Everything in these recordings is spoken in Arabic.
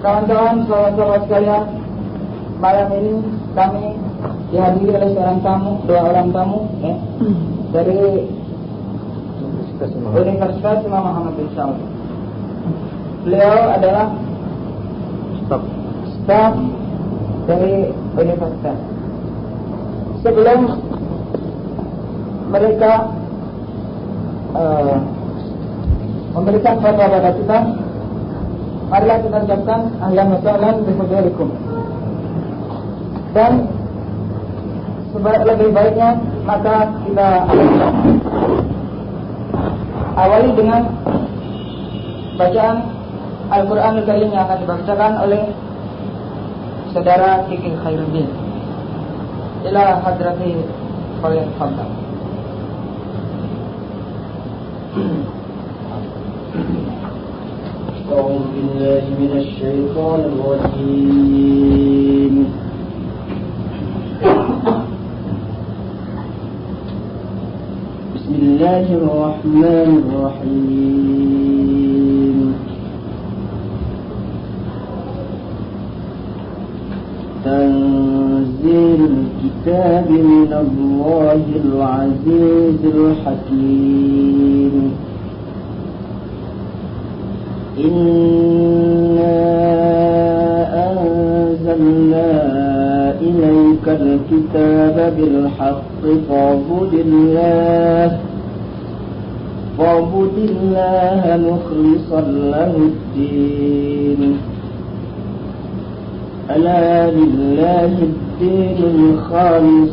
Kawan-kawan, sahabat-sahabat sekalian, malam ini kami dihadiri oleh seorang tamu, dua orang tamu ya, dari Universitas Imam Muhammad bin Saud. Beliau adalah staf, staf dari universitas. Sebelum mereka uh, memberikan fatwa pada kita, marilah kita ucapkan ahlan wa sahlan. Dan sebaik lebih baiknya maka kita awali dengan bacaan Al-Quran Al-Karim yang akan dibacakan oleh saudara Kiki Khairuddin. Ila hadrati falyatafadhal. أعوذ بالله من الشيطان الرجيم. بسم الله الرحمن الرحيم. تنزيل الكتاب من الله العزيز الحكيم. إنا أنزلنا إليك الكتاب بالحق فاعبد الله فاعبد الله مخلصا له الدين ألا لله الدين الخالص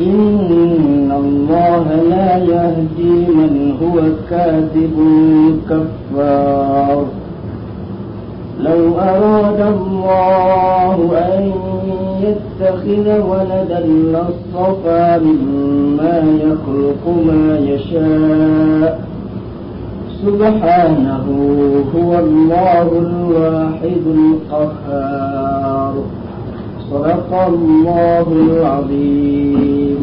إن الله لا يهدي من هو كاذب كفار. لو أراد الله أن يتخذ ولدا لاصطفى مما يخلق ما يشاء. سبحانه هو الله الواحد القهار. صدق الله العظيم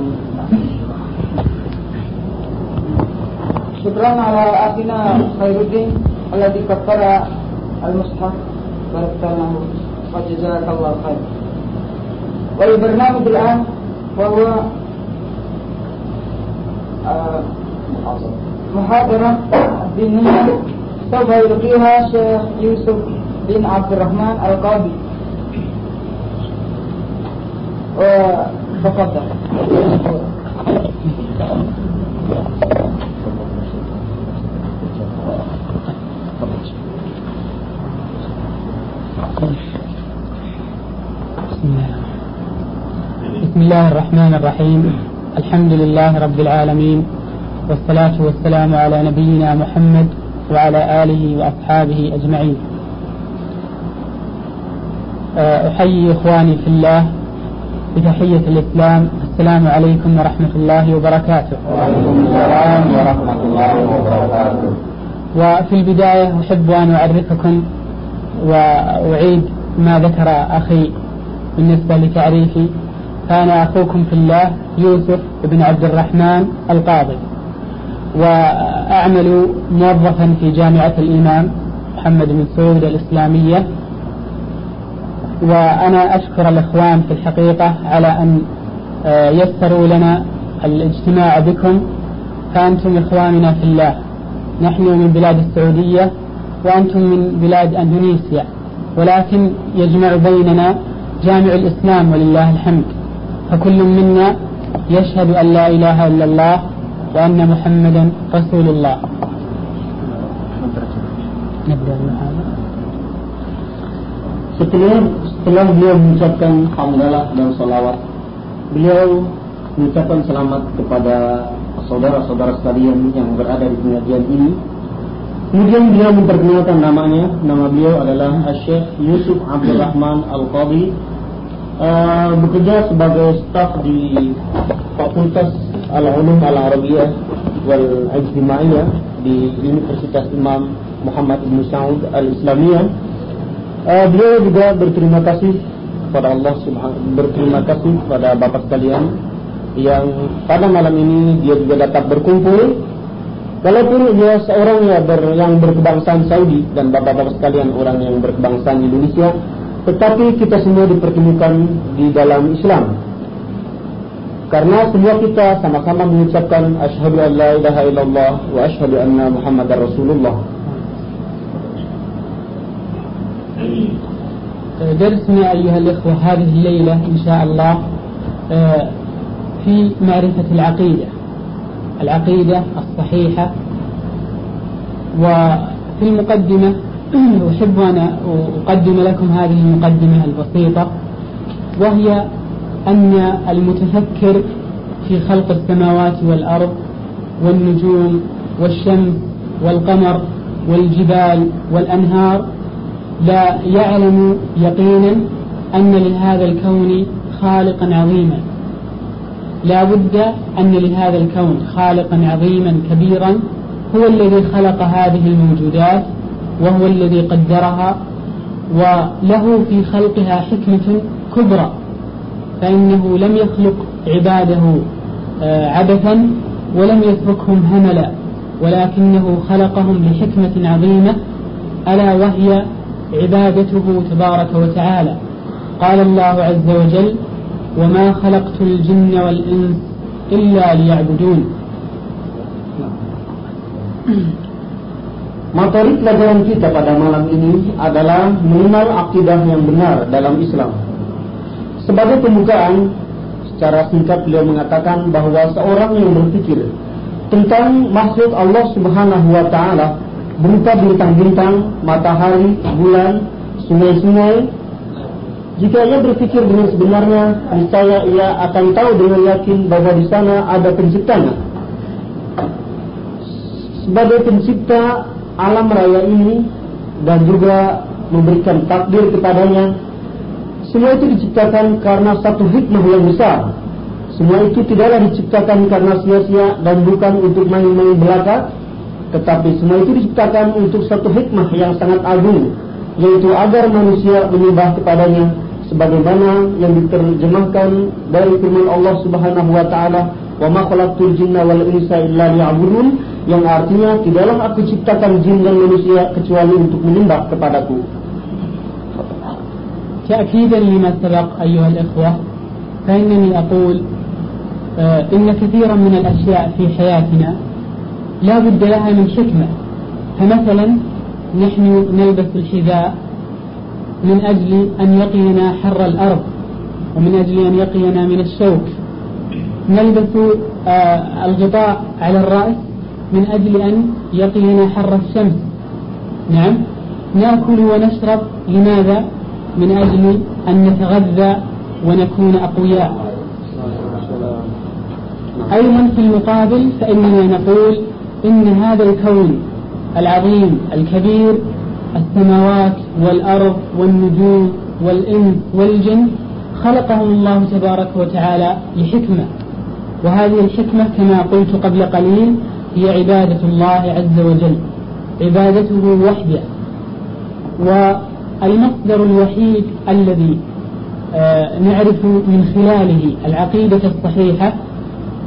شكرا على أخينا خير الدين الذي كفر المصحف بارك الله وجزاك الله خير والبرنامج الآن وهو آه، محاضرة دينية سوف يلقيها شيخ يوسف بن عبد الرحمن القاضي بسم الله الرحمن الرحيم. الحمد لله رب العالمين والصلاة والسلام على نبينا محمد وعلى آله وأصحابه أجمعين. أحيي إخواني في الله بتحية الإسلام. السلام عليكم ورحمة الله وبركاته. وعليكم السلام ورحمة الله وبركاته وفي البداية أحب أن أعرفكم وأعيد ما ذكر أخي بالنسبة لتعريفي. كان أخوكم في الله يوسف بن عبد الرحمن القاضي. وأعمل موظفا في جامعة الإمام محمد بن سعود الإسلامية. وأنا أشكر الإخوان في الحقيقة على أن يسروا لنا الاجتماع بكم. فأنتم إخواننا في الله. نحن من بلاد السعودية وأنتم من بلاد أندونيسيا. ولكن يجمع بيننا جامع الإسلام ولله الحمد. فكل منا يشهد أن لا إله إلا الله وأن محمدا رسول الله. نبدأ Setelah, setelah beliau mengucapkan hamdalah dan salawat, beliau mengucapkan selamat kepada saudara-saudara sekalian yang berada di pengajian ini. Kemudian dia memperkenalkan namanya, nama beliau adalah Syekh Yusuf Abdul Rahman Al-Qadi uh, Bekerja sebagai staf di Fakultas Al-Ulum Al-Arabiyah Wal-Ijtimaiyah Di Universitas Imam Muhammad Ibn Saud Al-Islamiyah uh, Beliau juga berterima kasih kepada Allah Subhanahu Berterima kasih kepada Bapak sekalian Yang pada malam ini dia juga dapat berkumpul Walaupun dia seorang yang, ber, yang berkebangsaan Saudi dan bapak-bapak sekalian orang yang berkebangsaan Indonesia, tetapi kita semua dipertemukan di dalam Islam. Karena semua kita sama-sama mengucapkan asyhadu an la ilaha illallah wa asyhadu anna muhammadar rasulullah. درسنا أيها الإخوة هذه الليلة إن شاء الله في معرفة العقيدة العقيدة الصحيحة. وفي المقدمة أحب أن أقدم لكم هذه المقدمة البسيطة وهي أن المتفكر في خلق السماوات والأرض والنجوم والشمس والقمر والجبال والأنهار لا يعلم يقينا أن لهذا الكون خالقا عظيما. لا بد أن لهذا الكون خالقا عظيما كبيرا هو الذي خلق هذه الموجودات وهو الذي قدرها وله في خلقها حكمة كبرى. فإنه لم يخلق عباده آه، عبثا ولم يتركهم هملا ولكنه خلقهم لحكمة عظيمة ألا وهي عبادته تبارك وتعالى قال الله عز وجل وما خلقت الجن والإنس إلا ليعبدون Materi pelajaran kita pada malam ini adalah mengenal akidah yang benar dalam Islam. Sebagai pembukaan, secara singkat beliau mengatakan bahawa seorang yang berpikir tentang maksud Allah Subhanahu wa taala berupa bintang-bintang, matahari, bulan, sungai-sungai, jika ia berpikir dengan sebenarnya, niscaya ia akan tahu dengan yakin bahwa di sana ada penciptanya. Sebagai pencipta alam raya ini dan juga memberikan takdir kepadanya, semua itu diciptakan karena satu hikmah yang besar. Semua itu tidaklah diciptakan karena sia-sia dan bukan untuk main-main belaka, tetapi semua itu diciptakan untuk satu hikmah yang sangat agung, yaitu agar manusia menyembah kepadanya sebagaimana yang diterjemahkan dari firman Allah Subhanahu wa taala wa ma khalaqtul jinna wal insa illa liya'budun yang artinya tidaklah aku ciptakan jin dan manusia kecuali untuk menyembah kepadaku تأكيدا لما سبق أيها الإخوة فإنني أقول إن كثيرا من الأشياء في حياتنا لا بد لها من حكمة. فمثلا نحن نلبس الحذاء من أجل أن يقينا حر الأرض ومن أجل أن يقينا من الشوك نلبس آه الغطاء على الرأس من أجل أن يقينا حر الشمس. نعم. نأكل ونشرب لماذا؟ من أجل أن نتغذى ونكون أقوياء. أيضا في المقابل فإننا نقول إن هذا الكون العظيم الكبير السماوات والأرض والنجوم والإنس والجن خلقهم الله تبارك وتعالى لحكمة. وهذه الحكمة كما قلت قبل قليل هي عبادة الله عز وجل عبادته وحده. والمصدر الوحيد الذي آه، نعرف من خلاله العقيدة الصحيحة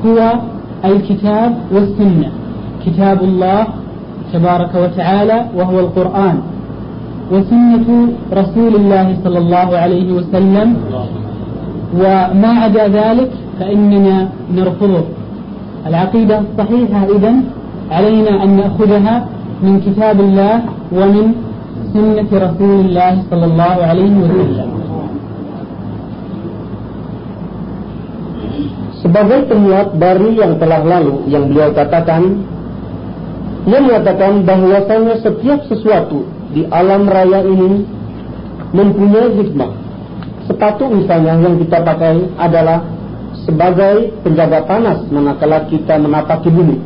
هو الكتاب والسنة. كتاب الله تبارك وتعالى وهو القرآن وسنة رسول الله صلى الله عليه وسلم. وما عدا ذلك فإننا نرفضه. العقيدة الصحيحة إذن علينا أن نأخذها من كتاب الله ومن سنة رسول الله صلى الله عليه وسلم. Sebagai penguat dari yang telah lalu yang beliau katakan, ia mengatakan bahwasanya setiap sesuatu di alam raya ini mempunyai hikmah. Sepatu misalnya yang kita pakai adalah sebagai penjaga panas manakala kita menapaki bumi.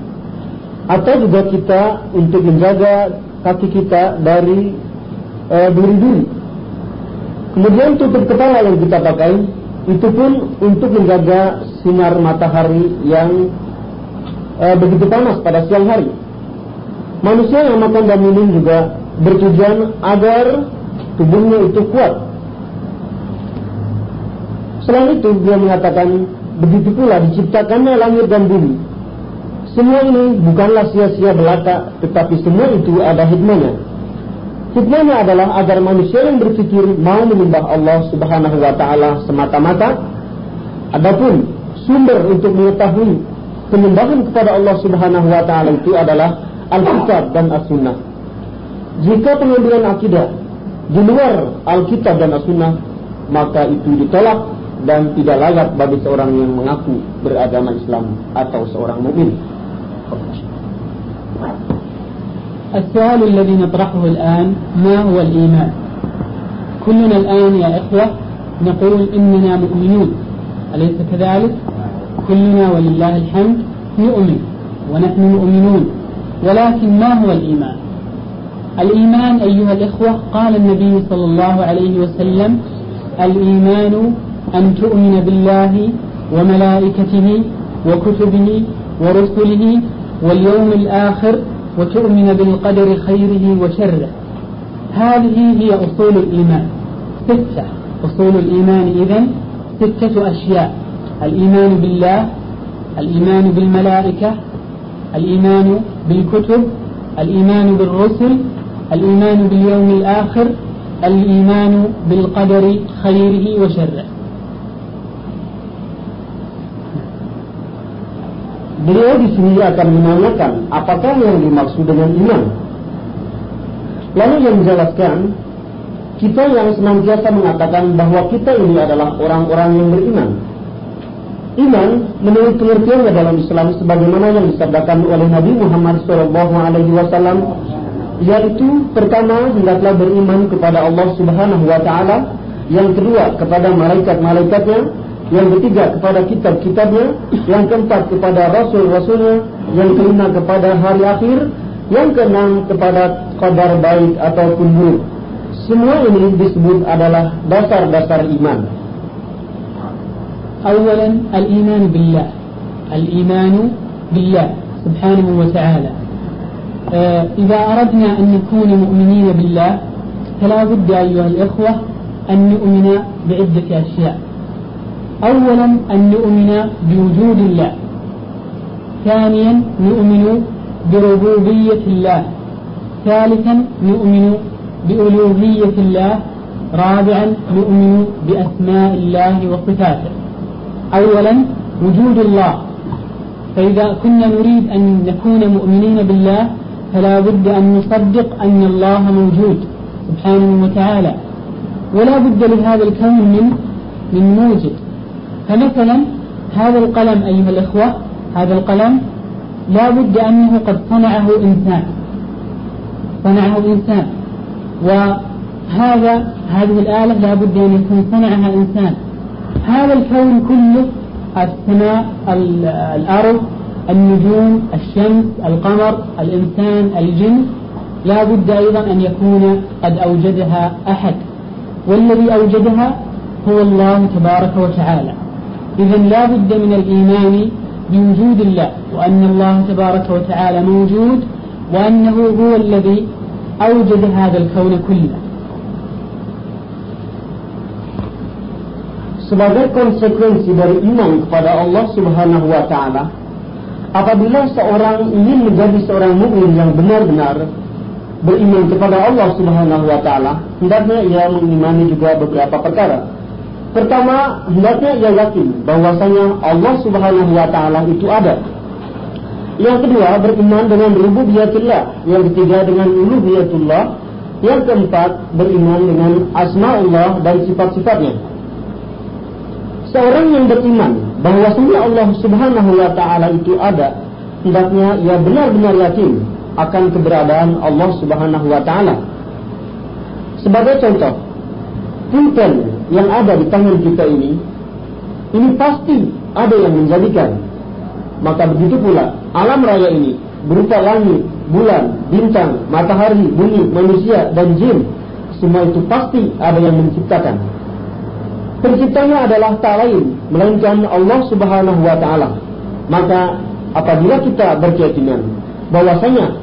Atau juga kita untuk menjaga kaki kita dari duri-duri. Kemudian tutup kepala yang kita pakai itu pun untuk menjaga sinar matahari yang uh, begitu panas pada siang hari. Manusia yang makan dan minum juga bertujuan agar tubuhnya itu kuat. Selain itu dia mengatakan begitu pula diciptakannya langit dan bumi. Semua ini bukanlah sia-sia belaka, tetapi semua itu ada hikmahnya. Hikmahnya adalah agar manusia yang berpikir mau menyembah Allah Subhanahu wa taala semata-mata. Adapun sumber untuk mengetahui penyembahan kepada Allah Subhanahu wa taala itu adalah Alkitab dan As-Sunnah. Jika pengambilan akidah di luar Alkitab dan As-Sunnah, maka itu ditolak dan tidak layak bagi seorang yang mengaku beragama Islam atau seorang mukmin. السؤال الذي نطرحه الآن ما هو الإيمان كلنا الآن يا إخوة نقول إننا مؤمنون أليس كذلك كلنا ولله الحمد نؤمن ونحن مؤمنون ولكن ما هو الإيمان؟ الإيمان أيها الإخوة قال النبي صلى الله عليه وسلم الإيمان أن تؤمن بالله وملائكته وكتبه ورسله واليوم الآخر وتؤمن بالقدر خيره وشره. هذه هي أصول الإيمان. ستة أصول الإيمان إذن ستة أشياء الإيمان بالله الإيمان بالملائكة الإيمان بالكتب الإيمان بالرسل الإيمان باليوم الآخر الإيمان بالقدر خيره وشره Beliau di sini akan menanyakan apakah yang dimaksud dengan iman. Lalu yang menjelaskan, kita yang senantiasa mengatakan bahwa kita ini adalah orang-orang yang beriman. Iman menurut pengertiannya dalam Islam sebagaimana yang disabdakan oleh Nabi Muhammad SAW yaitu pertama hendaklah beriman kepada Allah Subhanahu wa taala, yang kedua kepada malaikat-malaikatnya, yang ketiga kepada kitab-kitabnya, yang keempat kepada rasul-rasulnya, yang kelima kepada hari akhir, yang keenam kepada qadar baik ataupun buruk. Semua ini disebut adalah dasar-dasar iman. أولا الإيمان بالله. الإيمان بالله سبحانه وتعالى. آه، إذا أردنا أن نكون مؤمنين بالله فلا بد أيها الإخوة أن نؤمن بعدة أشياء. أولا أن نؤمن بوجود الله. ثانيا نؤمن بربوبية الله. ثالثا نؤمن بألوهية الله. رابعا نؤمن بأسماء الله وصفاته. أولا وجود الله. فإذا كنا نريد أن نكون مؤمنين بالله فلا بد أن نصدق أن الله موجود سبحانه وتعالى. ولا بد لهذا الكون من من موجد فمثلا هذا القلم أيها الإخوة هذا القلم لا بد أنه قد صنعه إنسان. صنعه إنسان. وهذا هذه الآلة لا بد أن يكون صنعها إنسان. هذا الكون كله السماء الأرض النجوم الشمس القمر الإنسان الجن. لا بد أيضا أن يكون قد أوجدها أحد. والذي أوجدها هو الله تبارك وتعالى. إذا لا بد من الإيمان بوجود الله وأن الله تبارك وتعالى موجود وأنه هو الذي أوجد هذا الكون كله. Sebagai konsekuensi dari iman kepada Allah Subhanahu wa taala apabila seorang ingin menjadi seorang mukmin yang benar-benar beriman kepada Allah Subhanahu wa taala hendaknya ia mengimani juga beberapa perkara. Pertama hendaknya ia yakin bahwasanya Allah Subhanahu wa taala itu ada. Yang kedua beriman dengan rububiyatullah yang ketiga dengan uluhiyatullah. Yang keempat beriman dengan asma Allah dan sifat-sifatnya seorang yang beriman bahwasanya Allah Subhanahu wa taala itu ada, hendaknya ia benar-benar yakin akan keberadaan Allah Subhanahu wa taala. Sebagai contoh, pulpen yang ada di tangan kita ini ini pasti ada yang menjadikan. Maka begitu pula alam raya ini berupa langit, bulan, bintang, matahari, bumi, manusia dan jin semua itu pasti ada yang menciptakan. Penciptanya adalah tak lain melainkan Allah Subhanahu wa taala. Maka apabila kita berkeyakinan bahwasanya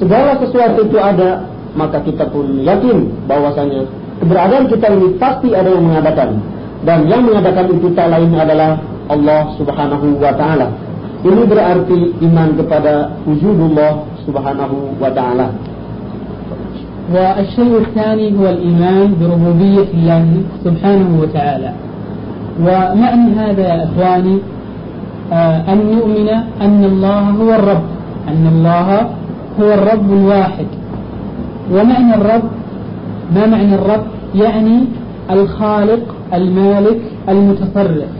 segala sesuatu itu ada, maka kita pun yakin bahwasanya keberadaan kita ini pasti ada yang mengadakan dan yang mengadakan itu tak lain adalah Allah Subhanahu wa taala. Ini berarti iman kepada wujudullah Subhanahu wa taala. والشيء الثاني هو الإيمان بربوبية الله سبحانه وتعالى. ومعنى هذا يا إخواني آه، أن نؤمن أن الله هو الرب أن الله هو الرب الواحد. ومعنى الرب؟ ما معنى الرب؟ يعني الخالق المالك المتصرف.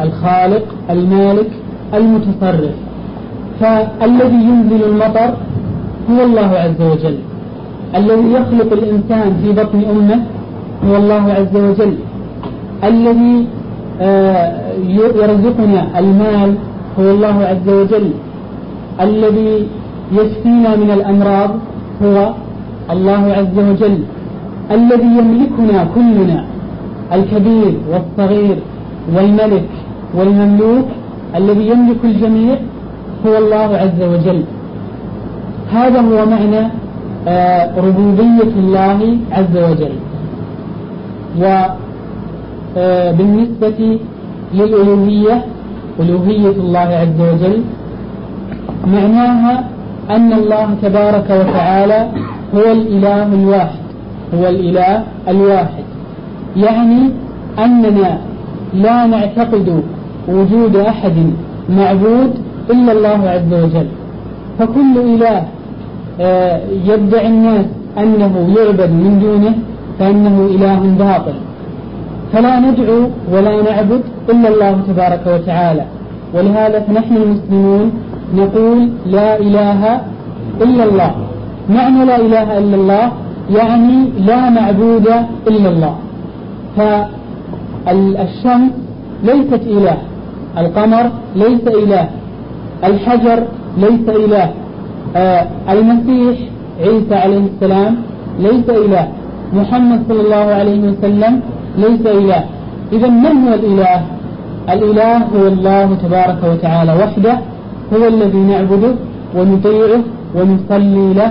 الخالق المالك المتصرف. فالذي ينزل المطر هو الله عز وجل. الذي يخلق الإنسان في بطن أمه هو الله عز وجل. الذي آه، يرزقنا المال هو الله عز وجل. الذي يشفينا من الأمراض هو الله عز وجل. الذي يملكنا كلنا الكبير والصغير والملك والمملوك الذي يملك الجميع هو الله عز وجل. هذا هو معنى ربوبية الله عز وجل. وبالنسبة آه، للألوهية ألوهية الله عز وجل معناها أن الله تبارك وتعالى هو الإله الواحد هو الإله الواحد. يعني أننا لا نعتقد وجود أحد معبود إلا الله عز وجل. فكل إله يدعي الناس أنه يعبد من دونه فإنه إله باطل. فلا ندعو ولا نعبد إلا الله تبارك وتعالى. ولهذا فنحن المسلمون نقول لا إله إلا الله. معنى لا إله إلا الله يعني لا معبود إلا الله. فالشمس ليست إله القمر ليس إله الحجر ليس إله. المسيح عيسى عليه السلام ليس إله. محمد صلى الله عليه وسلم ليس إله. إذا من هو الإله؟ الإله هو الله تبارك وتعالى وحده هو الذي نعبده ونطيعه ونصلي له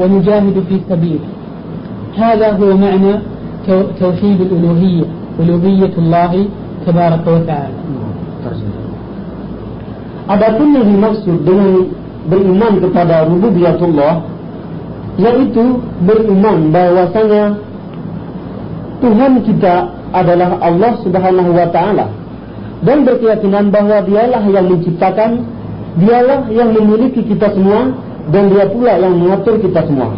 ونجاهد في سبيله هذا هو معنى توحيد الألوهية ألوهية الله تبارك وتعالى. Adapun yang dimaksud dengan beriman kepada rububiyatullah yaitu beriman bahwasanya Tuhan kita adalah Allah Subhanahu wa taala dan berkeyakinan bahwa dialah yang menciptakan, dialah yang memiliki kita semua dan dia pula yang mengatur kita semua.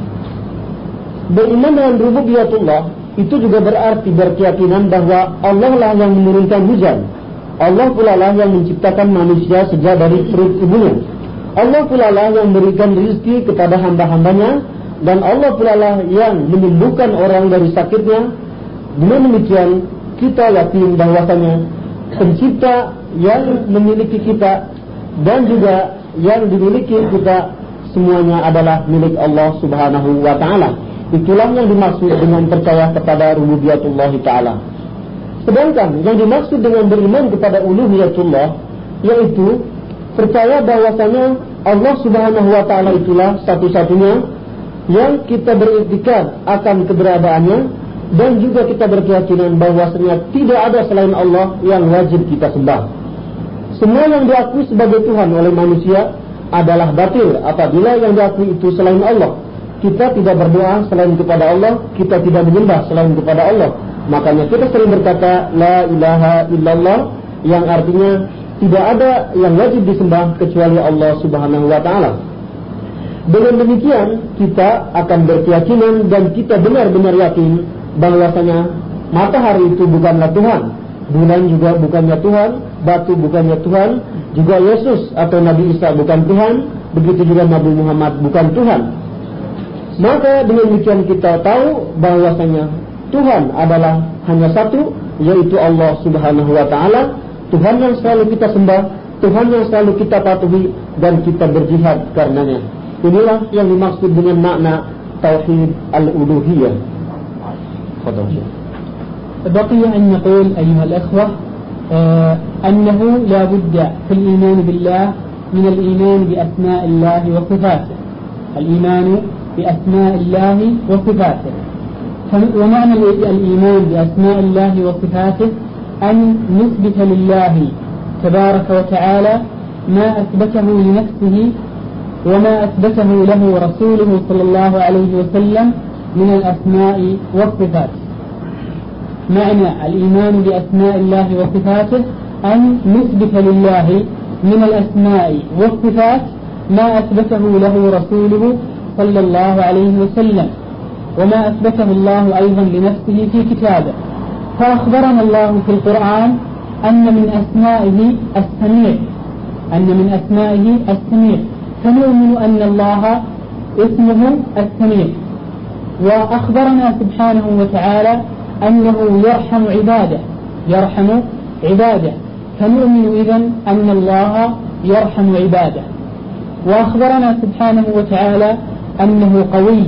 Beriman dengan rububiyatullah itu juga berarti berkeyakinan bahwa Allah lah yang menurunkan hujan. Allah pula lah yang menciptakan manusia sejak dari perut ibunya. Allah pula lah yang memberikan rezeki kepada hamba-hambanya dan Allah pula lah yang menyembuhkan orang dari sakitnya. Dengan demikian kita yakin bahwasanya pencipta yang memiliki kita dan juga yang dimiliki kita semuanya adalah milik Allah Subhanahu wa taala. Itulah yang dimaksud dengan percaya kepada rububiyatullah taala. Sedangkan yang dimaksud dengan beriman kepada uluhiyatullah yaitu percaya bahwasanya Allah Subhanahu wa taala itulah satu-satunya yang kita beriktikad akan keberadaannya dan juga kita berkeyakinan bahwasanya tidak ada selain Allah yang wajib kita sembah. Semua yang diakui sebagai Tuhan oleh manusia adalah batil apabila yang diakui itu selain Allah. Kita tidak berdoa selain kepada Allah, kita tidak menyembah selain kepada Allah. Makanya kita sering berkata la ilaha illallah yang artinya tidak ada yang wajib disembah kecuali Allah Subhanahu wa taala. Dengan demikian kita akan berkeyakinan dan kita benar-benar yakin bahwasanya matahari itu bukanlah Tuhan, bulan juga bukannya Tuhan, batu bukannya Tuhan, juga Yesus atau Nabi Isa bukan Tuhan, begitu juga Nabi Muhammad bukan Tuhan. Maka dengan demikian kita tahu bahwasanya Tuhan adalah hanya satu, yaitu Allah Subhanahu wa taala Tuhan yang selalu kita sembah Tuhan yang selalu kita patuhi dan kita berjihad karenanya. Inilah yang dimaksud dengan makna tauhid al-uluhiyah. بقي أن نقول أيها الأخوة آه أنه لا بد في الإيمان بالله من الإيمان بأسماء الله وصفاته الإيمان بأسماء الله وصفاته ومعنى الإيمان بأسماء الله وصفاته أن نثبت لله تبارك وتعالى ما أثبته لنفسه وما أثبته له رسوله صلى الله عليه وسلم من الأسماء والصفات. معنى الإيمان بأسماء الله وصفاته أن نثبت لله من الأسماء والصفات ما أثبته له رسوله صلى الله عليه وسلم. وما أثبته الله أيضا لنفسه في كتابه. فأخبرنا الله في القرآن أن من أسمائه السميع. أن من أسمائه السميع. فنؤمن أن الله اسمه السميع. وأخبرنا سبحانه وتعالى أنه يرحم عباده. يرحم عباده. فنؤمن إذن أن الله يرحم عباده. وأخبرنا سبحانه وتعالى أنه قوي.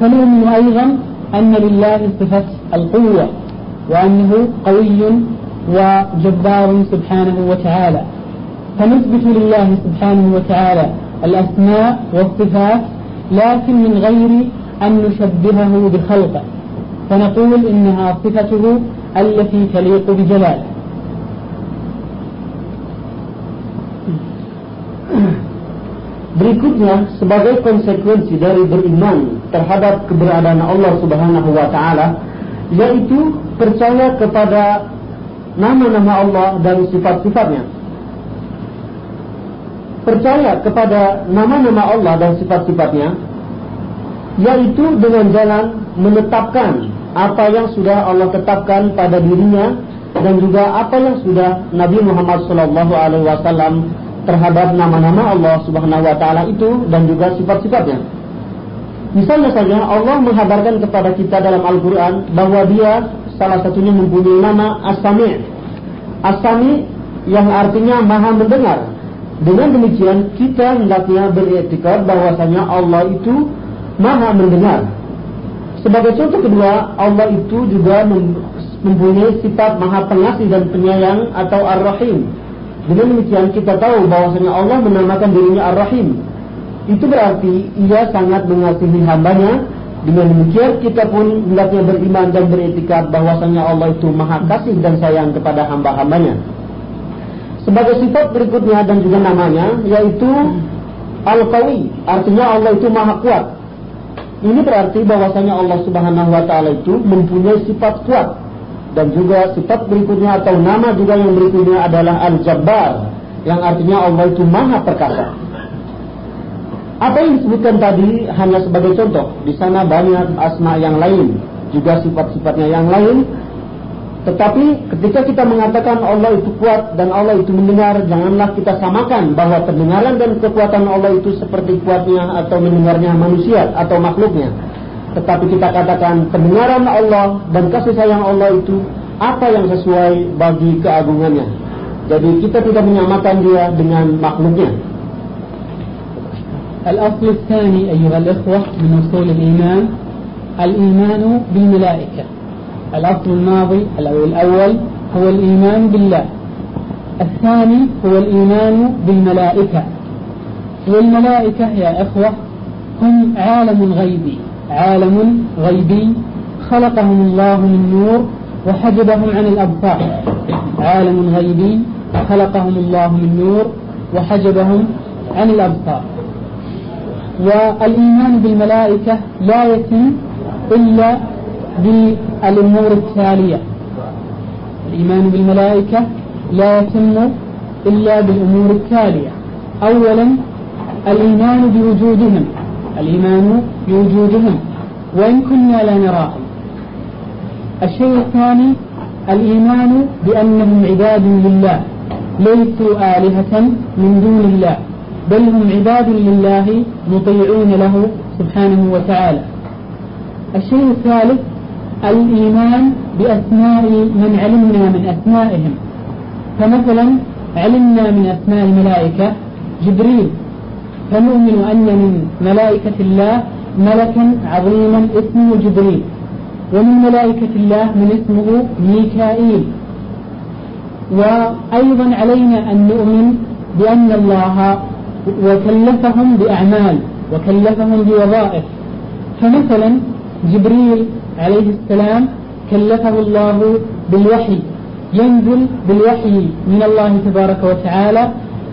فنؤمن أيضا أن لله صفة القوة. وأنه قوي وجبار سبحانه وتعالى. فنثبت لله سبحانه وتعالى الأسماء والصفات لكن من غير أن نشبهه بخلقه. فنقول إنها صفته التي تليق بجلاله. Berikutnya sebagai konsekuensi dari beriman terhadap keberadaan Allah Subhanahu wa taala yaitu percaya kepada nama-nama Allah dan sifat-sifatnya. Percaya kepada nama-nama Allah dan sifat-sifatnya yaitu dengan jalan menetapkan apa yang sudah Allah tetapkan pada dirinya dan juga apa yang sudah Nabi Muhammad sallallahu alaihi wasallam terhadap nama-nama Allah Subhanahu wa taala itu dan juga sifat-sifatnya. Misalnya saja Allah menghabarkan kepada kita dalam Al-Qur'an bahwa Dia salah satunya mempunyai nama As-Sami'. As-Sami' yang artinya Maha mendengar. Dengan demikian kita hendaknya beretikad bahwasanya Allah itu Maha mendengar. Sebagai contoh kedua, Allah itu juga mempunyai sifat Maha Pengasih dan Penyayang atau Ar-Rahim dengan demikian kita tahu bahwasanya Allah menamakan dirinya Ar-Rahim. Itu berarti ia sangat mengasihi hambanya. Dengan demikian kita pun hendaknya beriman dan beretikat bahwasanya Allah itu maha kasih dan sayang kepada hamba-hambanya. Sebagai sifat berikutnya dan juga namanya yaitu Al-Qawi, artinya Allah itu maha kuat. Ini berarti bahwasanya Allah Subhanahu wa taala itu mempunyai sifat kuat dan juga sifat berikutnya atau nama juga yang berikutnya adalah Al-Jabbar yang artinya Allah itu maha perkasa. Apa yang disebutkan tadi hanya sebagai contoh. Di sana banyak asma yang lain, juga sifat-sifatnya yang lain. Tetapi ketika kita mengatakan Allah itu kuat dan Allah itu mendengar, janganlah kita samakan bahwa pendengaran dan kekuatan Allah itu seperti kuatnya atau mendengarnya manusia atau makhluknya tetapi kita katakan kebenaran Allah dan kasih sayang Allah itu apa yang sesuai bagi keagungannya. Jadi kita tidak menyamakan dia dengan makhluknya. الأصل الثاني أيها الإخوة من أصول الإيمان الإيمان بالملائكة. الأصل الماضي أو الأول هو الإيمان بالله. الثاني هو الإيمان بالملائكة. والملائكة يا إخوة هم عالم غيبي. عالم غيبي. خلقهم الله من نور وحجبهم عن الأبصار. عالم غيبي. خلقهم الله من نور وحجبهم عن الأبصار. والإيمان بالملائكة لا يتم إلا بالأمور التالية. الإيمان بالملائكة لا يتم إلا بالأمور التالية. أولا الإيمان بوجودهم. الإيمان بوجودهم. وإن كنا لا نراهم الشيء الثاني الإيمان بأنهم عباد لله. ليسوا آلهة من دون الله. بل هم عباد لله مطيعون له سبحانه وتعالى. الشيء الثالث الإيمان بأسماء من علمنا من أسمائهم. فمثلا علمنا من أسماء الملائكة جبريل. فنؤمن أن من ملائكة الله ملكا عظيما اسمه جبريل. ومن ملائكة الله من اسمه ميكائيل. وأيضا علينا أن نؤمن بأن الله وكلفهم بأعمال وكلفهم بوظائف. فمثلا جبريل عليه السلام كلفه الله بالوحي ينزل بالوحي من الله تبارك وتعالى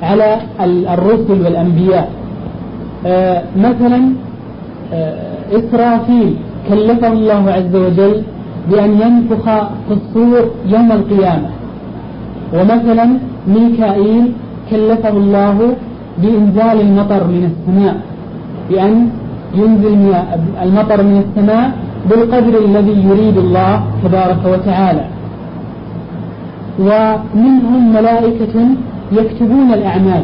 على الرسل والأنبياء. آه مثلا آه إسرافيل كلفه الله عز وجل بأن ينفخ في الصور يوم القيامة. ومثلا ميكائيل كلفه الله بإنزال المطر من السماء بأن ينزل المطر من السماء بالقدر الذي يريد الله تبارك وتعالى. ومنهم ملائكة يكتبون الأعمال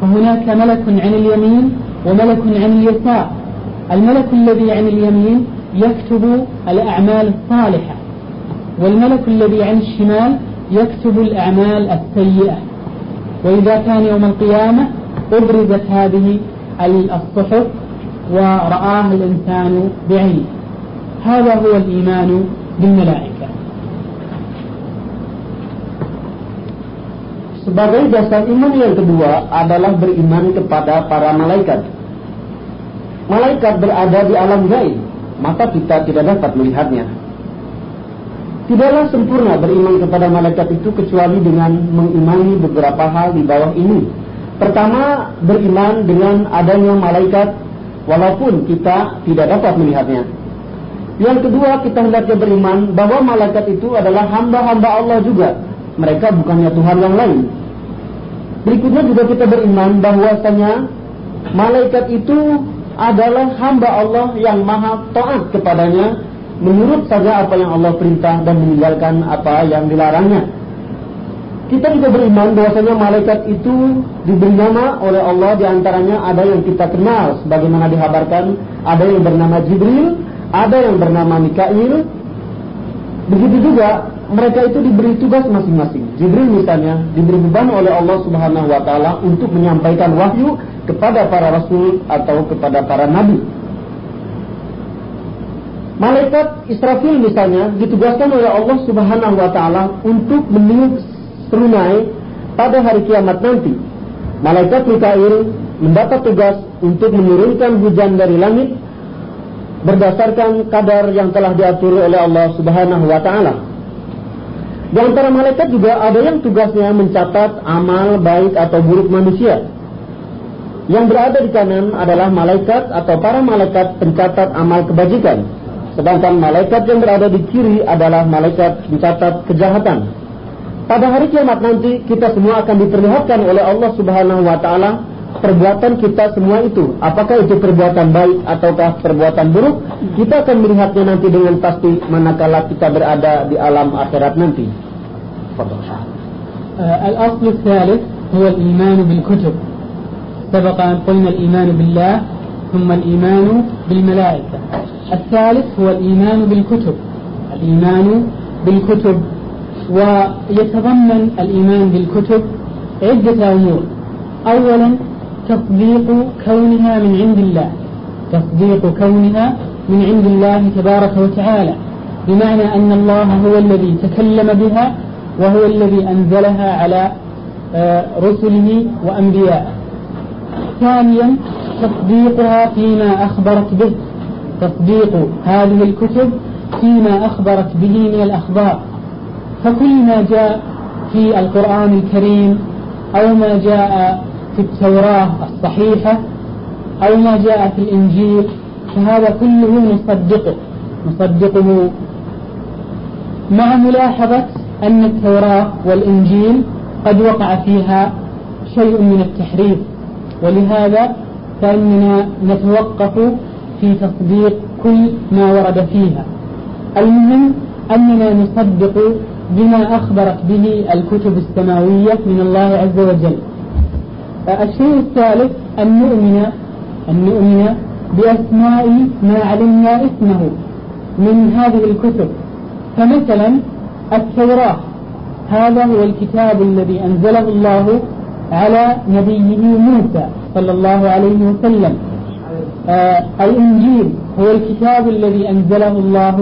فهناك ملك عن اليمين وملك عن اليسار. الملك الذي عن اليمين يكتب الأعمال الصالحة والملك الذي عن الشمال يكتب الأعمال السيئة. وإذا كان يوم القيامة أبرزت هذه الصحف ورآها الإنسان بعينه هذا هو الإيمان بالملائكة Sebagai dasar iman yang kedua adalah beriman kepada para malaikat. Malaikat berada di alam gaib, maka kita tidak dapat melihatnya. Tidaklah sempurna beriman kepada malaikat itu kecuali dengan mengimani beberapa hal di bawah ini. Pertama, beriman dengan adanya malaikat walaupun kita tidak dapat melihatnya. Yang kedua, kita hendaknya beriman bahwa malaikat itu adalah hamba-hamba Allah juga mereka bukannya Tuhan yang lain. Berikutnya juga kita beriman bahwasanya malaikat itu adalah hamba Allah yang maha taat kepadanya menurut saja apa yang Allah perintah dan meninggalkan apa yang dilarangnya. Kita juga beriman bahwasanya malaikat itu diberi nama oleh Allah di antaranya ada yang kita kenal sebagaimana dihabarkan ada yang bernama Jibril, ada yang bernama Mikail. Begitu juga mereka itu diberi tugas masing-masing. Jibril misalnya diberi beban oleh Allah Subhanahu wa taala untuk menyampaikan wahyu kepada para rasul atau kepada para nabi. Malaikat Israfil misalnya ditugaskan oleh Allah Subhanahu wa taala untuk meniup serunai pada hari kiamat nanti. Malaikat Mikail mendapat tugas untuk menurunkan hujan dari langit berdasarkan kadar yang telah diatur oleh Allah Subhanahu wa taala. Di antara malaikat juga ada yang tugasnya mencatat amal baik atau buruk manusia. Yang berada di kanan adalah malaikat atau para malaikat pencatat amal kebajikan. Sedangkan malaikat yang berada di kiri adalah malaikat pencatat kejahatan. Pada hari kiamat nanti kita semua akan diperlihatkan oleh Allah Subhanahu wa taala perbuatan kita semua itu. Apakah itu perbuatan baik ataukah perbuatan buruk? Kita akan melihatnya nanti dengan pasti manakala kita berada di alam akhirat nanti. تفضل آه الأصل الثالث هو الإيمان بالكتب سبق أن قلنا الإيمان بالله ثم الإيمان بالملائكة الثالث هو الإيمان بالكتب الإيمان بالكتب ويتضمن الإيمان بالكتب عدة أمور. أولا تصديق كونها من عند الله. تصديق كونها من عند الله تبارك وتعالى. بمعنى أن الله هو الذي تكلم بها وهو الذي أنزلها على آه، رسله وأنبيائه ثانيا تصديقها فيما أخبرت به. تصديق هذه الكتب فيما أخبرت به من الأخبار. فكل ما جاء في القرآن الكريم أو ما جاء في التوراة الصحيحة أو ما جاء في الإنجيل فهذا كله نصدقه. نصدقه مع ملاحظة أن التوراة والإنجيل قد وقع فيها شيء من التحريف ولهذا فإننا نتوقف في تصديق كل ما ورد فيها. المهم أننا نصدق بما أخبرت به الكتب السماوية من الله عز وجل. الشيء الثالث أن نؤمن أن نؤمن بأسماء ما علمنا اسمه من هذه الكتب. فمثلا التوراة. هذا هو الكتاب الذي أنزله الله على نبيه موسى صلى الله عليه وسلم. آه الإنجيل هو الكتاب الذي أنزله الله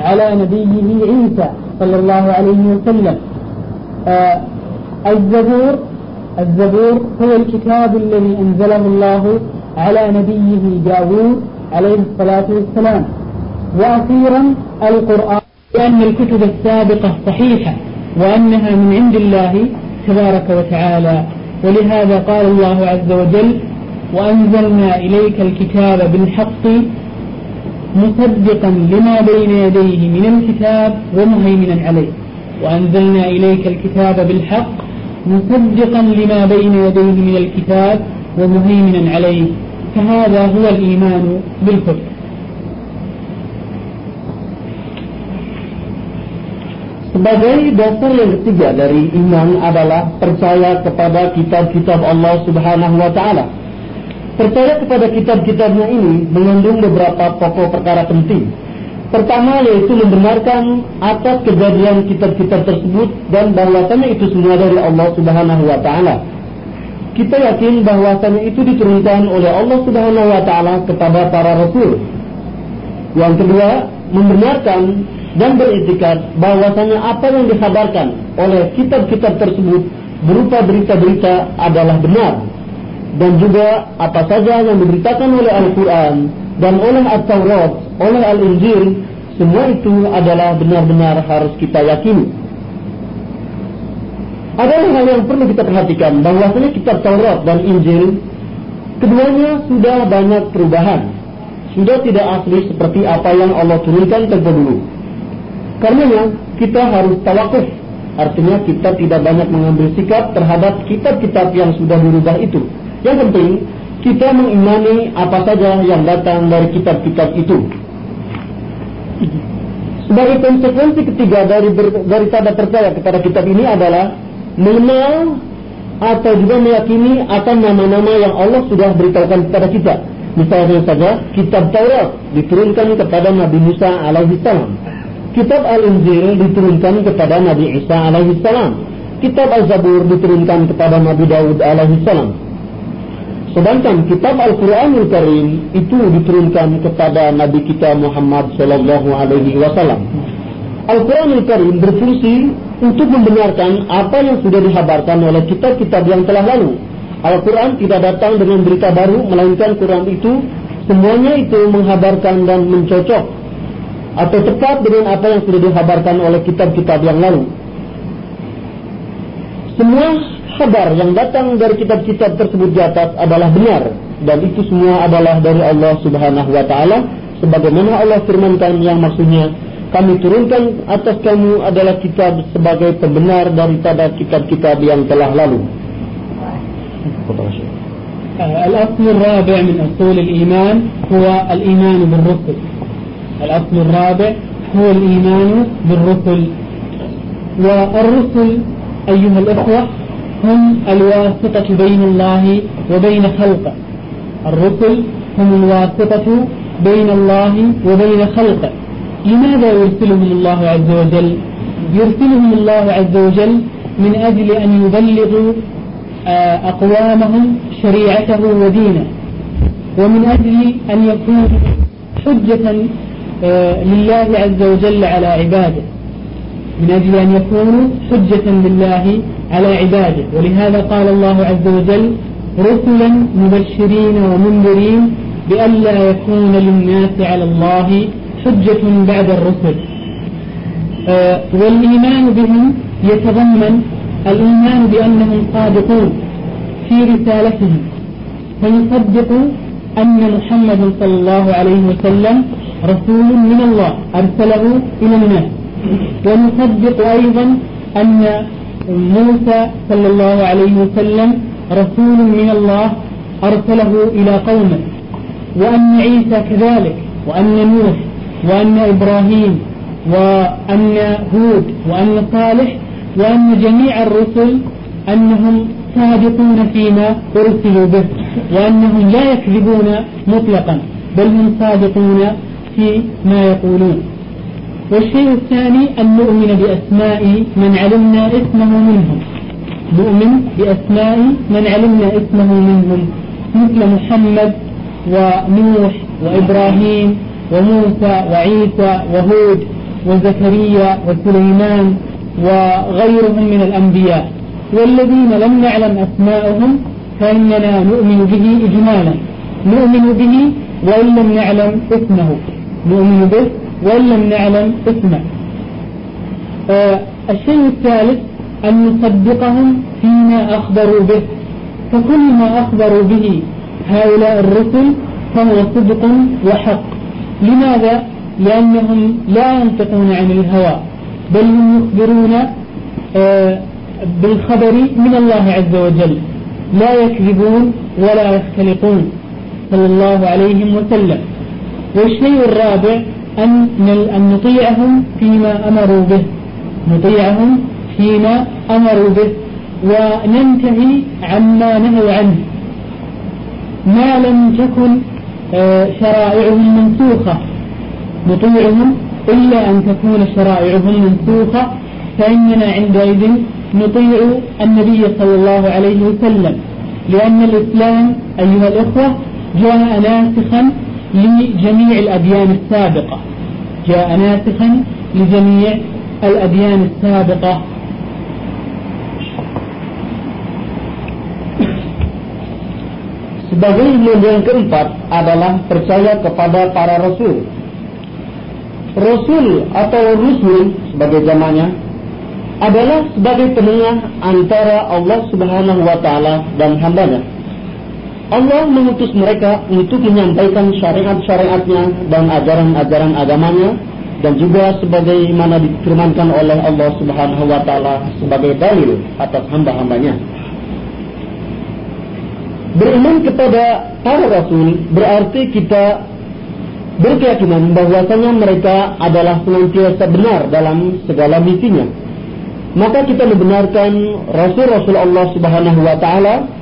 على نبيه عيسى صلى الله عليه وسلم. آه الزبور الزبور هو الكتاب الذي أنزله الله على نبيه داود عليه الصلاة والسلام. وأخيرا القرآن لأن الكتب السابقة صحيحة وأنها من عند الله تبارك وتعالى. ولهذا قال الله عز وجل وأنزلنا إليك الكتاب بالحق مصدقا لما بين يديه من الكتاب ومهيمنا عليه. وأنزلنا إليك الكتاب بالحق مصدقا لما بين يديه من الكتاب ومهيمنا عليه. فهذا هو الإيمان بالكتب Sebagai dasar yang ketiga dari iman adalah percaya kepada kitab-kitab Allah Subhanahu wa taala. Percaya kepada kitab-kitabnya ini mengandung beberapa pokok perkara penting. Pertama yaitu membenarkan atas kejadian kitab-kitab tersebut dan bahwasanya itu semua dari Allah Subhanahu wa taala. Kita yakin bahwasanya itu diturunkan oleh Allah Subhanahu wa taala kepada para rasul. Yang kedua, membenarkan dan beritikad bahwasanya apa yang dikabarkan oleh kitab-kitab tersebut berupa berita-berita adalah benar dan juga apa saja yang diberitakan oleh Al-Quran dan oleh At-Taurat, oleh Al-Injil semua itu adalah benar-benar harus kita yakini. Ada hal yang perlu kita perhatikan bahwasanya kitab Taurat dan Injil keduanya sudah banyak perubahan. Sudah tidak asli seperti apa yang Allah turunkan tempoh dulu. Karenanya kita harus tawakuf. Artinya kita tidak banyak mengambil sikap terhadap kitab-kitab yang sudah dirubah itu. Yang penting kita mengimani apa saja yang datang dari kitab-kitab itu. Sebagai konsekuensi ketiga dari ber, daripada percaya kepada kitab ini adalah mengenal atau juga meyakini akan nama-nama yang Allah sudah beritahukan kepada kita. Misalnya saja kitab Taurat diturunkan kepada Nabi Musa alaihissalam. Kitab Al-Injil diturunkan kepada Nabi Isa alaihi salam. Kitab Al-Zabur diturunkan kepada Nabi Daud alaihi salam. Sedangkan kitab Al-Quranul Karim itu diturunkan kepada Nabi kita Muhammad sallallahu alaihi wasallam. Al-Quranul Karim berfungsi untuk membenarkan apa yang sudah dihabarkan oleh kitab-kitab yang telah lalu. Al-Quran tidak datang dengan berita baru, melainkan Quran itu semuanya itu menghabarkan dan mencocok atau tepat dengan apa yang sudah dihabarkan oleh kitab-kitab yang lalu. Semua kabar yang datang dari kitab-kitab tersebut di atas adalah benar dan itu semua adalah dari Allah Subhanahu wa taala sebagaimana Allah firmankan yang maksudnya kami turunkan atas kamu adalah kitab sebagai pembenar daripada kitab-kitab yang telah lalu. الأصل الرابع من أصول الإيمان هو الإيمان بالرسل الأصل الرابع هو الإيمان بالرسل والرسل أيها الأخوة هم الواسطة بين الله وبين خلقه. الرسل هم الواسطة بين الله وبين خلقه. لماذا يرسلهم الله عز وجل؟ يرسلهم الله عز وجل من أجل أن يبلغوا آه، أقوامهم شريعته ودينه. ومن أجل أن يكونوا حجة آه، لله عز وجل على عباده. من أجل أن يكونوا حجة لله على عباده. ولهذا قال الله عز وجل رسلا مبشرين ومنذرين بألا يكون للناس على الله حجة بعد الرسل. آه، والإيمان بهم يتضمن الإيمان بأنهم صادقون في رسالتهم فيصدق أن محمد صلى الله عليه وسلم رسول من الله أرسله إلى الناس. ونصدق أيضا أن موسى صلى الله عليه وسلم رسول من الله أرسله إلى قومه وأن عيسى كذلك وأن نوح وأن إبراهيم وأن هود وأن صالح وأن جميع الرسل أنهم صادقون فيما أرسلوا به وأنهم لا يكذبون مطلقا بل هم صادقون في ما يقولون. والشيء الثاني أن نؤمن بأسماء من علمنا اسمه منهم. نؤمن بأسماء من علمنا اسمه منهم. مثل محمد ونوح وإبراهيم وموسى وعيسى وهود وزكريا وسليمان وغيرهم من الأنبياء. والذين لم نعلم أسماءهم فإننا نؤمن به إجمالا. نؤمن به وإن لم نعلم اسمه. نؤمن به وإن لم نعلم اسمه. آه الشيء الثالث أن نصدقهم فيما أخبروا به. فكل ما أخبروا به هؤلاء الرسل فهو صدق وحق. لماذا؟ لأنهم لا ينطقون عن الهوى بل هم يخبرون آه بالخبر من الله عز وجل. لا يكذبون ولا يختلقون صلى الله عليه وسلم. والشيء الرابع أن أن نطيعهم فيما أمروا به. نطيعهم فيما أمروا به. وننتهي عما نهوا عنه. ما لم تكن شرائعهم منسوخة. نطيعهم إلا أن تكون شرائعهم منسوخة. فإننا عندئذ نطيع النبي صلى الله عليه وسلم. لأن الإسلام أيها الإخوة جاء ناسخا لجميع الأديان السابقة جاء ناسخا لجميع الأديان السابقة Sebagai iman yang keempat adalah percaya kepada para rasul. Rasul atau rusul sebagai zamannya adalah sebagai penengah antara Allah Subhanahu wa taala dan hambanya. Allah mengutus mereka untuk menyampaikan syariat-syariatnya dan ajaran-ajaran agamanya dan juga sebagaimana difirmankan oleh Allah Subhanahu wa taala sebagai dalil atas hamba-hambanya. Beriman kepada para rasul berarti kita berkeyakinan bahwasanya mereka adalah senantiasa benar dalam segala misinya. Maka kita membenarkan rasul-rasul Allah Subhanahu wa taala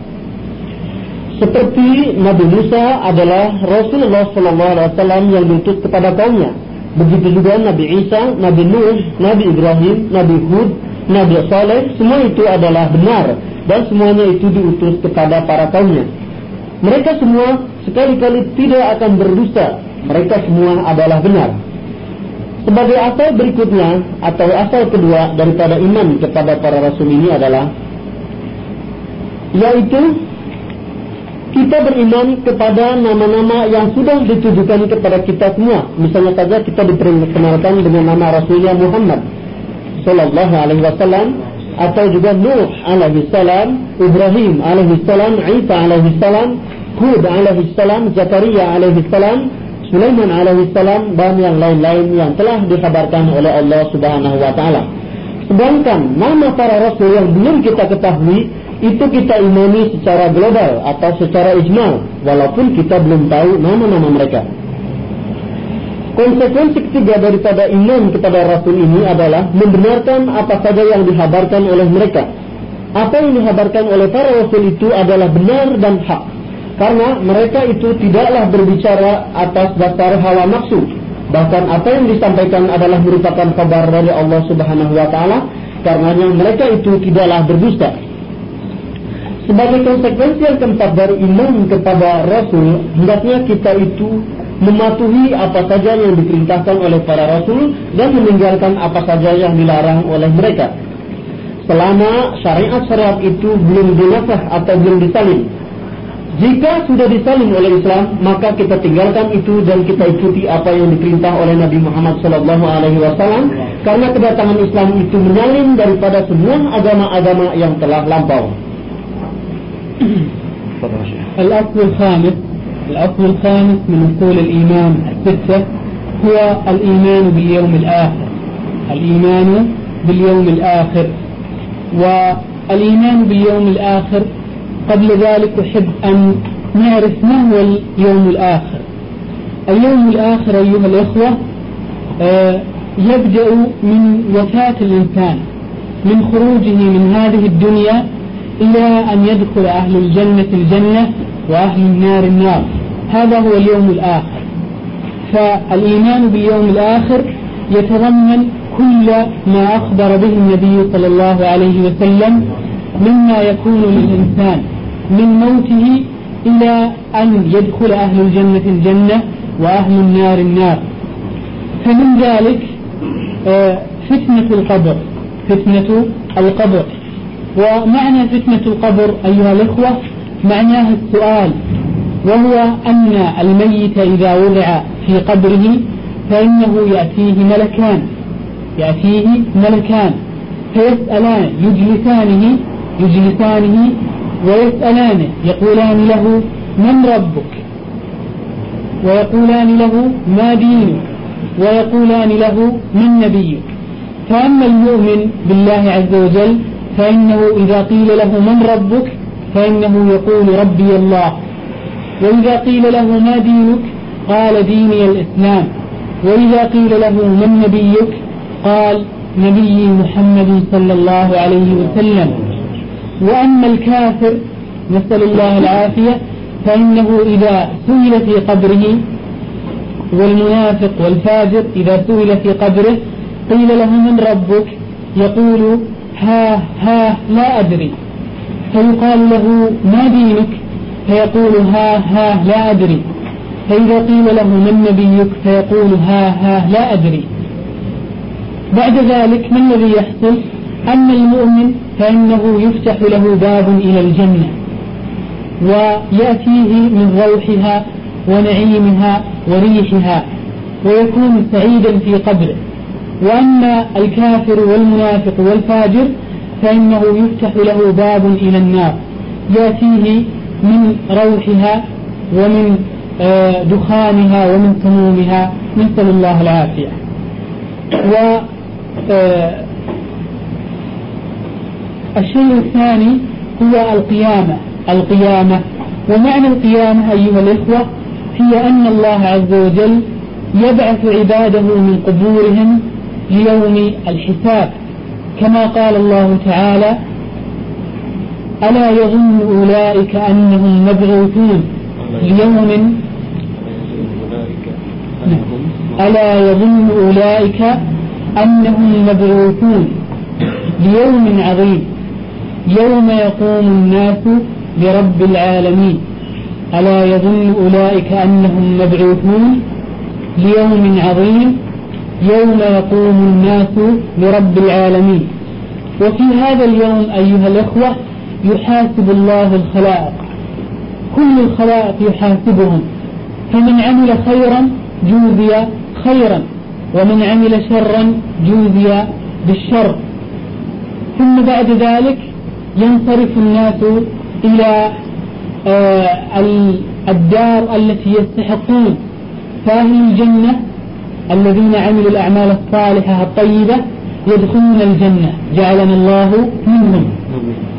seperti Nabi Musa adalah Rasulullah sallallahu alaihi wasallam yang diutus kepada kaumnya. Begitu juga Nabi Isa, Nabi Nuh, Nabi Ibrahim, Nabi Hud, Nabi Saleh, semua itu adalah benar dan semuanya itu diutus kepada para kaumnya. Mereka semua sekali-kali tidak akan berdusta. Mereka semua adalah benar. Sebagai asal berikutnya atau asal kedua daripada iman kepada para rasul ini adalah yaitu kita beriman kepada nama-nama yang sudah ditujukan kepada kita semua. Misalnya saja kita diperkenalkan dengan nama Rasulnya Muhammad Sallallahu Alaihi Wasallam atau juga Nuh alaihi salam, Ibrahim alaihi salam, Isa alaihi salam, Hud alaihi salam, Zakaria alaihi salam, Sulaiman alaihi salam dan yang lain-lain yang telah dikabarkan oleh Allah Subhanahu wa taala. Sedangkan nama para rasul yang belum kita ketahui itu kita imani secara global atau secara ijmal walaupun kita belum tahu nama-nama mereka. Konsekuensi ketiga daripada iman kepada Rasul ini adalah membenarkan apa saja yang dihabarkan oleh mereka. Apa yang dihabarkan oleh para Rasul itu adalah benar dan hak. Karena mereka itu tidaklah berbicara atas dasar hawa nafsu. Bahkan apa yang disampaikan adalah merupakan kabar dari Allah Subhanahu wa taala. Karenanya mereka itu tidaklah berdusta. Sebagai konsekuensi yang keempat dari iman kepada Rasul, hendaknya kita itu mematuhi apa saja yang diperintahkan oleh para Rasul dan meninggalkan apa saja yang dilarang oleh mereka. Selama syariat-syariat itu belum dinasah atau belum disalin. Jika sudah disalin oleh Islam, maka kita tinggalkan itu dan kita ikuti apa yang diperintah oleh Nabi Muhammad SAW. Karena kedatangan Islam itu menyalin daripada semua agama-agama yang telah lampau. الأصل الخامس الأصل الخامس من أصول الإيمان الستة هو الإيمان باليوم الآخر. الإيمان باليوم الآخر. والإيمان باليوم الآخر قبل ذلك أحب أن نعرف ما هو اليوم الآخر. اليوم الآخر أيها الإخوة يبدأ من وفاة الإنسان من خروجه من هذه الدنيا إلى أن يدخل أهل الجنة الجنة وأهل النار النار. هذا هو اليوم الآخر. فالإيمان باليوم الآخر يتضمن كل ما أخبر به النبي صلى الله عليه وسلم مما يكون للإنسان من موته إلى أن يدخل أهل الجنة الجنة وأهل النار النار. فمن ذلك آه، فتنة القبر. فتنة القبر. ومعنى فتنة القبر أيها الإخوة معناه السؤال وهو أن الميت إذا وضع في قبره فإنه يأتيه ملكان يأتيه ملكان فيسألان يجلسانه يجلسانه ويسألانه يقولان له من ربك؟ ويقولان له ما دينك؟ ويقولان له من نبيك؟ فأما المؤمن بالله عز وجل فإنه إذا قيل له من ربك فإنه يقول ربي الله. وإذا قيل له ما دينك قال ديني الإسلام. وإذا قيل له من نبيك قال نبي محمد صلى الله عليه وسلم. وأما الكافر نسأل الله العافية فإنه إذا سئل في قبره والمنافق والفاجر إذا سئل في قبره قيل له من ربك يقول ها ها لا أدري. فيقال له ما دينك؟ فيقول ها ها لا أدري. فإذا قيل له من نبيك? فيقول ها ها لا أدري. بعد ذلك ما الذي يحصل أما المؤمن فإنه يفتح له باب إلى الجنة ويأتيه من روحها ونعيمها وريحها ويكون سعيدا في قبره. وأما الكافر والمنافق والفاجر فإنه يفتح له باب إلى النار. يأتيه من روحها ومن آه، دخانها ومن سمومها نسأل الله العافية. و آه، الشيء الثاني هو القيامة. القيامة. ومعنى القيامة أيها الإخوة هي أن الله عز وجل يبعث عباده من قبورهم ليوم الحساب كما قال الله تعالى ألا يظن أولئك أنهم مبعوثون؟ ليوم ألا يظن أولئك أنهم مبعوثون؟ ليوم عظيم يوم يقوم الناس لرب العالمين ألا يظن أولئك أنهم مبعوثون؟ ليوم عظيم يوم يقوم الناس لرب العالمين. وفي هذا اليوم أيها الأخوة يحاسب الله الخلائق. كل الخلائق يحاسبهم. فمن عمل خيرا جوزي خيرا ومن عمل شرا جوزي بالشر. ثم بعد ذلك ينصرف الناس إلى آه، الدار التي يستحقون فأهل الجنة الذين عملوا الأعمال الصالحة الطيبة يدخلون الجنة. جعلنا الله منهم.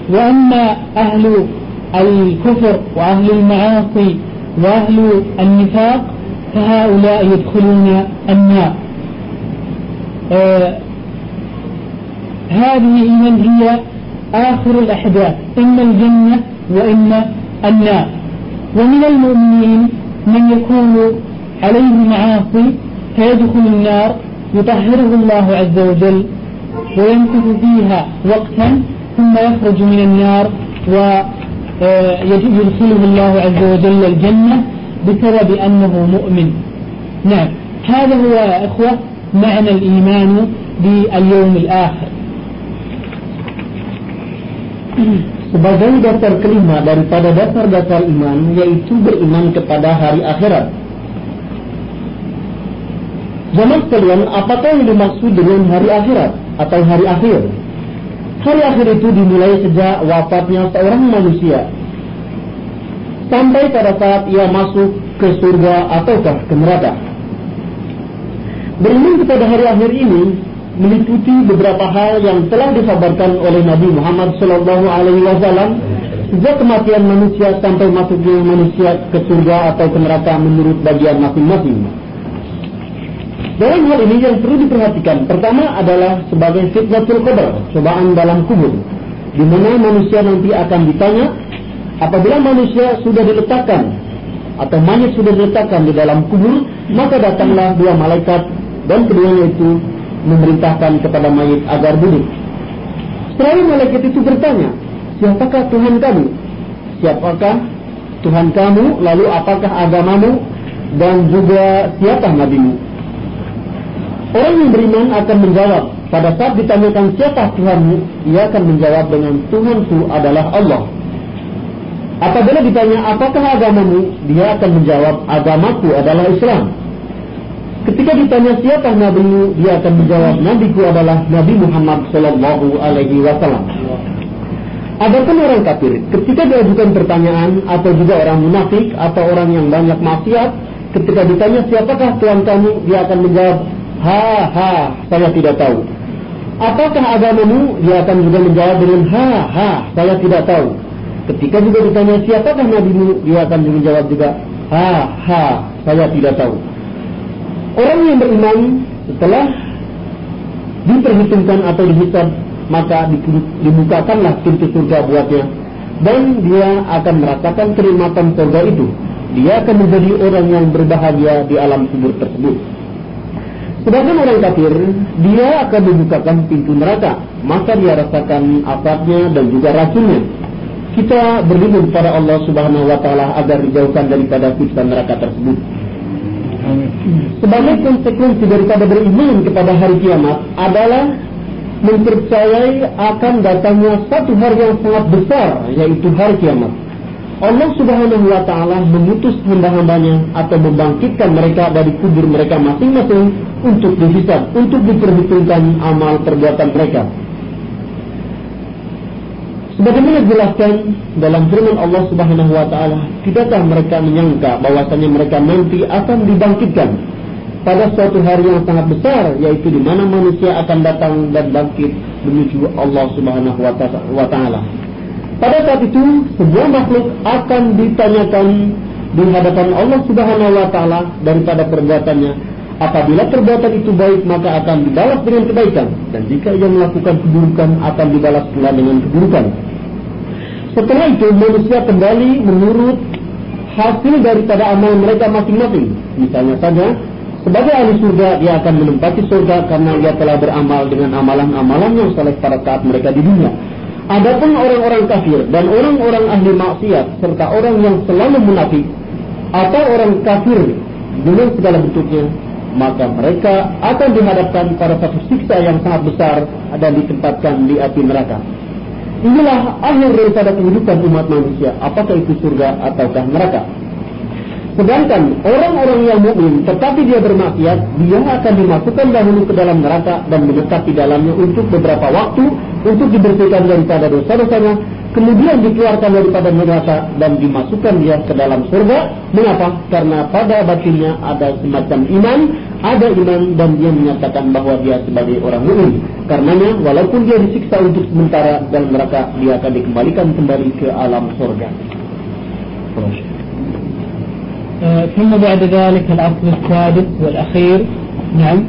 وأما أهل الكفر وأهل المعاصي وأهل النفاق فهؤلاء يدخلون النار. آه هذه إذن هي آخر الأحداث. إما الجنة وإما النار. ومن المؤمنين من يكون عليه معاصي فيدخل النار يطهره الله عز وجل ويمكث فيها وقتا ثم يخرج من النار ويدخله الله عز وجل الجنة بسبب أنه مؤمن. نعم. هذا هو يا إخوة معنى الإيمان باليوم الآخر. Sebagai dasar kelima daripada dasar-dasar iman yaitu beriman kepada hari akhirat. Zaman sekalian, apakah yang dimaksud dengan hari akhirat atau hari akhir? Hari akhir itu dimulai sejak wafatnya seorang manusia sampai pada saat ia masuk ke surga ataukah ke neraka. Beriman kepada hari akhir ini meliputi beberapa hal yang telah disabarkan oleh Nabi Muhammad sallallahu alaihi wasallam sejak kematian manusia sampai masuknya manusia ke surga atau ke neraka menurut bagian masing-masing. Dalam hal ini yang perlu diperhatikan pertama adalah sebagai fitnatul qabr, cobaan dalam kubur, di mana manusia nanti akan ditanya apabila manusia sudah diletakkan atau mayat sudah diletakkan di dalam kubur, maka datanglah dua malaikat dan keduanya itu memerintahkan kepada mayit agar duduk. Setelah malaikat itu bertanya, siapakah Tuhan kamu? Siapakah Tuhan kamu? Lalu apakah agamamu? Dan juga siapa nabimu? Orang yang beriman akan menjawab, pada saat ditanyakan siapa Tuhanmu, ia akan menjawab dengan Tuhanku adalah Allah. Apabila ditanya apakah agamamu, dia akan menjawab agamaku adalah Islam. Ketika ditanya siapa nabimu, dia akan menjawab nabiku adalah Nabi Muhammad sallallahu alaihi wasallam. Adapun orang kafir, ketika diajukan pertanyaan atau juga orang munafik atau orang yang banyak maksiat, ketika ditanya siapakah Tuhan kamu, dia akan menjawab, ha ha, saya tidak tahu. Apakah agamamu? Dia akan juga menjawab dengan ha ha, saya tidak tahu. Ketika juga ditanya siapakah nabimu, dia akan menjawab juga ha ha, saya tidak tahu. Orang yang beriman setelah diperhitungkan atau dihisab maka dibukakanlah pintu surga buatnya dan dia akan merasakan kenikmatan surga itu. Dia akan menjadi orang yang berbahagia di alam kubur tersebut. Sedangkan orang kafir, dia akan dibukakan pintu neraka, maka dia rasakan asapnya dan juga racunnya. Kita berlindung pada Allah Subhanahu wa taala agar dijauhkan daripada siksa neraka tersebut. Sebagai konsekuensi daripada beriman kepada hari kiamat adalah mempercayai akan datangnya satu hari yang sangat besar yaitu hari kiamat. Allah Subhanahu wa taala mengutus hamba-hambanya atau membangkitkan mereka dari kubur mereka masing-masing untuk dihisab, untuk diperhitungkan amal perbuatan mereka. Sebagaimana dijelaskan dalam firman Allah Subhanahu wa taala, tidakkah mereka menyangka bahwasanya mereka nanti akan dibangkitkan pada suatu hari yang sangat besar yaitu di mana manusia akan datang dan bangkit menuju Allah Subhanahu wa taala. Pada saat itu, sebuah makhluk akan ditanyakan di hadapan Allah Subhanahu wa taala daripada perbuatannya. Apabila perbuatan itu baik, maka akan dibalas dengan kebaikan dan jika ia melakukan keburukan akan dibalas pula dengan keburukan. Setelah itu manusia kembali menurut hasil daripada amal mereka masing-masing. Misalnya saja, sebagai ahli surga dia akan menempati surga karena dia telah beramal dengan amalan-amalan yang saleh pada saat mereka di dunia. Adapun orang-orang kafir dan orang-orang ahli maksiat serta orang yang selalu munafik atau orang kafir dengan segala bentuknya, maka mereka akan dihadapkan pada satu siksa yang sangat besar dan ditempatkan di api neraka. Inilah akhir daripada kehidupan umat manusia. Apakah itu surga ataukah neraka? Sedangkan orang-orang yang mukmin tetapi dia bermaksiat, dia akan dimasukkan dahulu ke dalam neraka dan menetap di dalamnya untuk beberapa waktu untuk dibersihkan daripada dosa-dosanya, kemudian dikeluarkan daripada neraka dan dimasukkan dia ke dalam surga. Mengapa? Karena pada batinnya ada semacam iman, ada iman dan dia menyatakan bahwa dia sebagai orang mukmin. Karenanya walaupun dia disiksa untuk sementara dalam neraka, dia akan dikembalikan kembali ke alam surga. ثم بعد ذلك الأصل السادس والأخير. نعم.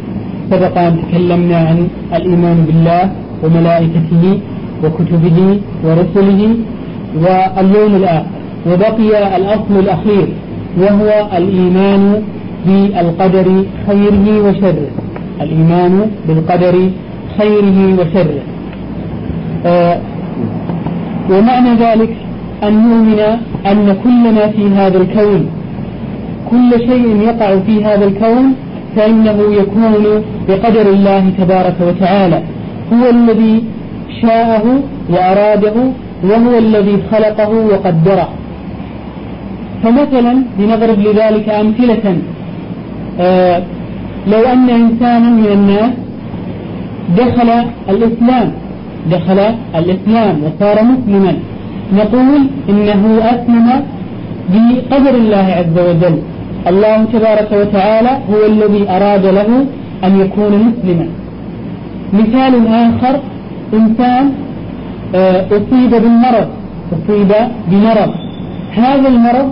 سبق أن تكلمنا عن الإيمان بالله وملائكته وكتبه ورسله واليوم الآخر. وبقي الأصل الأخير وهو الإيمان بالقدر خيره وشره. الإيمان بالقدر خيره وشره. آه ومعنى ذلك أن نؤمن أن كل ما في هذا الكون كل شيء يقع في هذا الكون فإنه يكون بقدر الله تبارك وتعالى. هو الذي شاءه وأراده وهو الذي خلقه وقدره. فمثلا لنضرب لذلك أمثلة آه لو أن إنسانا من الناس دخل الإسلام دخل الإسلام وصار مسلما نقول إنه أسلم بقدر الله عز وجل. الله تبارك وتعالى هو الذي أراد له أن يكون مسلما. مثال آخر إنسان آه، أصيب بالمرض أصيب بمرض. هذا المرض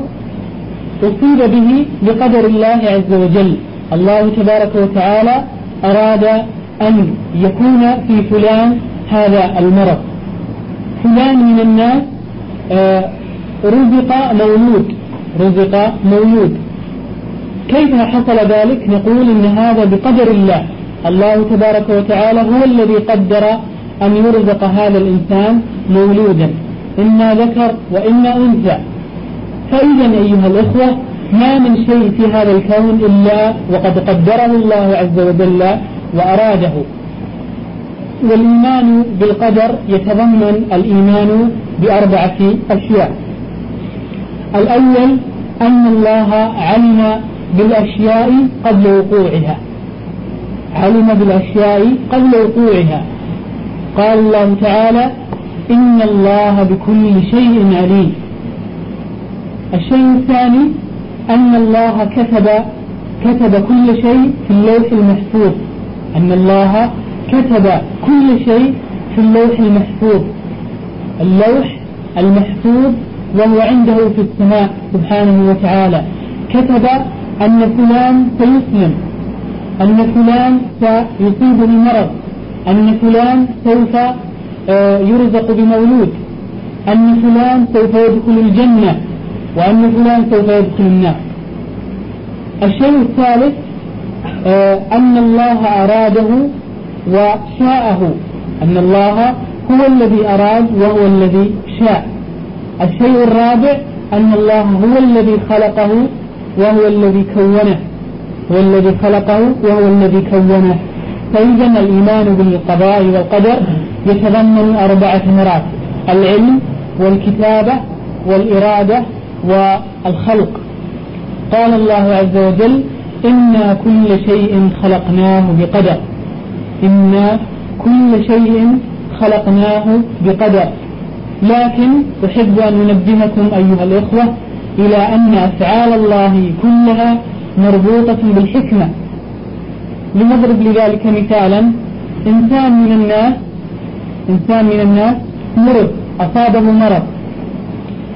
أصيب به بقدر الله عز وجل. الله تبارك وتعالى أراد أن يكون في فلان هذا المرض. فلان من الناس آه، رزق مولود. رزق مولود. كيف حصل ذلك؟ نقول إن هذا بقدر الله. الله تبارك وتعالى هو الذي قدر أن يرزق هذا الإنسان مولودا. إما ذكر وإما أنثى. فإذا أيها الأخوة ما من شيء في هذا الكون إلا وقد قدره الله عز وجل وأراده. والإيمان بالقدر يتضمن الإيمان بأربعة أشياء. الأول أن الله علم بالأشياء قبل وقوعها. علم بالأشياء قبل وقوعها. قال الله تعالى إن الله بكل شيء عليم. الشيء الثاني أن الله كتب كتب كل شيء في اللوح المحفوظ. أن الله كتب كل شيء في اللوح المحفوظ. اللوح المحفوظ وهو عنده في السماء سبحانه وتعالى. كتب أن فلان سيسلم أن فلان سيصيبه مرض أن فلان سوف آه، يرزق بمولود أن فلان سوف يدخل الجنة وأن فلان سوف يدخل النار. الشيء الثالث آه، أن الله أراده وشاءه أن الله هو الذي أراد وهو الذي شاء. الشيء الرابع أن الله هو الذي خلقه وهو الذي كونه. هو الذي خلقه وهو الذي كونه. فإذا الإيمان بالقضاء والقدر يتضمن أربعة مراتب العلم والكتابة والإرادة والخلق. قال الله عز وجل إنا كل شيء خلقناه بقدر. إنا كل شيء خلقناه بقدر. لكن أحب أن أنبهكم أيها الإخوة إلى أن أفعال الله كلها مربوطة بالحكمة. لنضرب لذلك مثالا إنسان من الناس إنسان من الناس مرض أصابه مرض.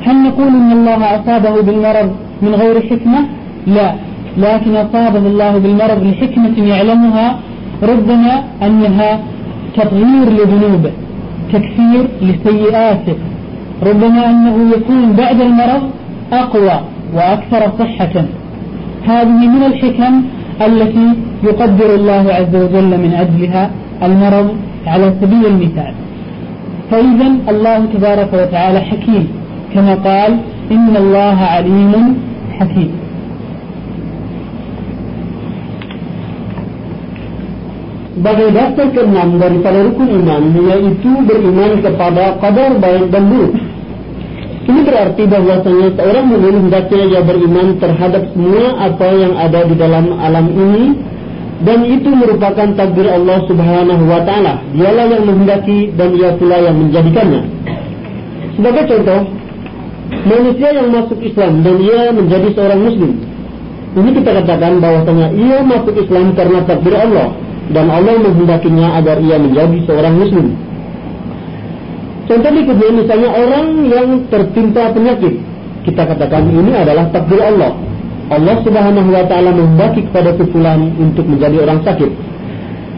هل نقول إن الله أصابه بالمرض من غير حكمة؟ لا لكن أصابه الله بالمرض لحكمة يعلمها ربما أنها تطهير لذنوبه. تكفير لسيئاته ربما أنه يكون بعد المرض أقوى وأكثر صحة. هذه من الحكم التي يقدر الله عز وجل من أجلها المرض على سبيل المثال. فإذا الله تبارك وتعالى حكيم كما قال إن الله عليم حكيم. Sebagai dasar keenam daripada rukun iman yaitu beriman kepada qadar baik dan buruk. Ini berarti bahwasanya seorang mukmin hendaknya ia beriman terhadap semua apa yang ada di dalam alam ini dan itu merupakan takdir Allah Subhanahu wa taala. Dialah yang menghendaki dan ia pula yang menjadikannya. Sebagai contoh, manusia yang masuk Islam dan ia menjadi seorang muslim. Ini kita katakan bahwasanya ia masuk Islam karena takdir Allah dan Allah menghendakinya agar ia menjadi seorang muslim. Contoh berikutnya misalnya orang yang tertimpa penyakit. Kita katakan ini adalah takdir Allah. Allah Subhanahu wa taala menghendaki kepada fulan untuk menjadi orang sakit.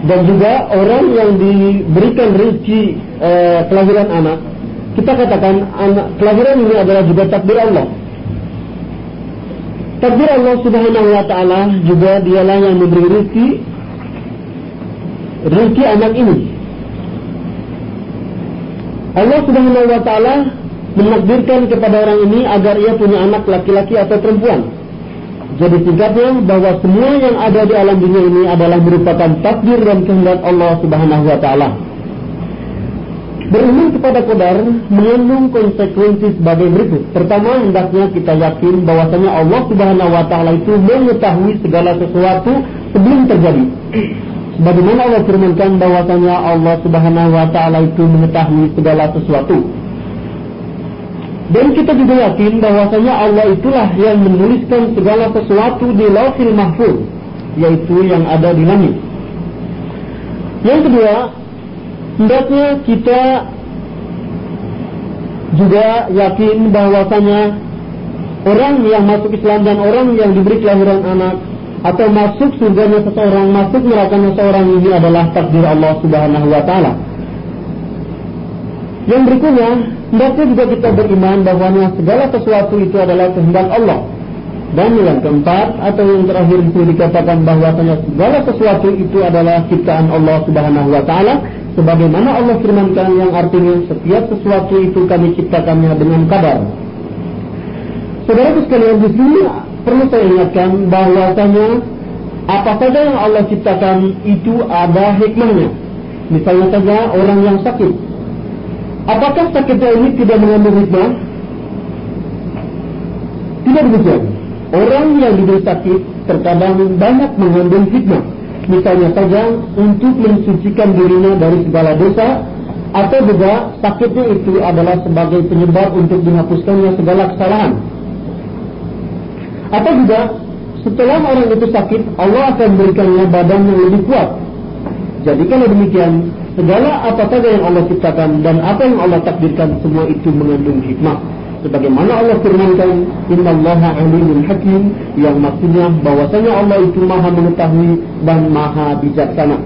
Dan juga orang yang diberikan rezeki e, kelahiran anak, kita katakan anak kelahiran ini adalah juga takdir Allah. Takdir Allah Subhanahu wa taala juga dialah yang memberi rezeki rezeki anak ini. Allah Subhanahu wa taala menakdirkan kepada orang ini agar ia punya anak laki-laki atau perempuan. Jadi singkatnya bahwa semua yang ada di alam dunia ini adalah merupakan takdir dan kehendak Allah Subhanahu wa taala. Beriman kepada qadar mengandung konsekuensi sebagai berikut. Pertama, hendaknya kita yakin bahwasanya Allah Subhanahu wa taala itu mengetahui segala sesuatu sebelum terjadi. Bagaimana Allah firmankan bahwasanya Allah Subhanahu wa taala itu mengetahui segala sesuatu. Dan kita juga yakin bahwasanya Allah itulah yang menuliskan segala sesuatu di Lauhil Mahfuz, yaitu yang ada di langit. Yang kedua, hendaknya kita juga yakin bahwasanya orang yang masuk Islam dan orang yang diberi kelahiran anak atau masuk surganya seseorang, masuk neraka seseorang ini adalah takdir Allah Subhanahu wa taala. Yang berikutnya, hendaknya juga kita beriman bahwa segala sesuatu itu adalah kehendak Allah. Dan yang keempat atau yang terakhir itu dikatakan bahwasanya segala sesuatu itu adalah ciptaan Allah Subhanahu wa taala sebagaimana Allah firmankan yang artinya setiap sesuatu itu kami ciptakannya dengan kadar. Saudara sekalian di sini perlu saya ingatkan bahwasanya apa saja yang Allah ciptakan itu ada hikmahnya. Misalnya saja orang yang sakit. Apakah sakitnya ini tidak mengandung hikmah? Tidak demikian. Orang yang diberi sakit terkadang banyak mengandung hikmah. Misalnya saja untuk mensucikan dirinya dari segala dosa atau juga sakitnya itu adalah sebagai penyebab untuk dihapuskannya segala kesalahan. Atau juga setelah orang itu sakit, Allah akan memberikannya badan yang lebih kuat. Jadi kalau demikian, segala apa saja yang Allah ciptakan dan apa yang Allah takdirkan semua itu mengandung hikmah sebagaimana Allah firmankan innallaha alimun hakim yang maksudnya bahwasanya Allah itu maha mengetahui dan maha bijaksana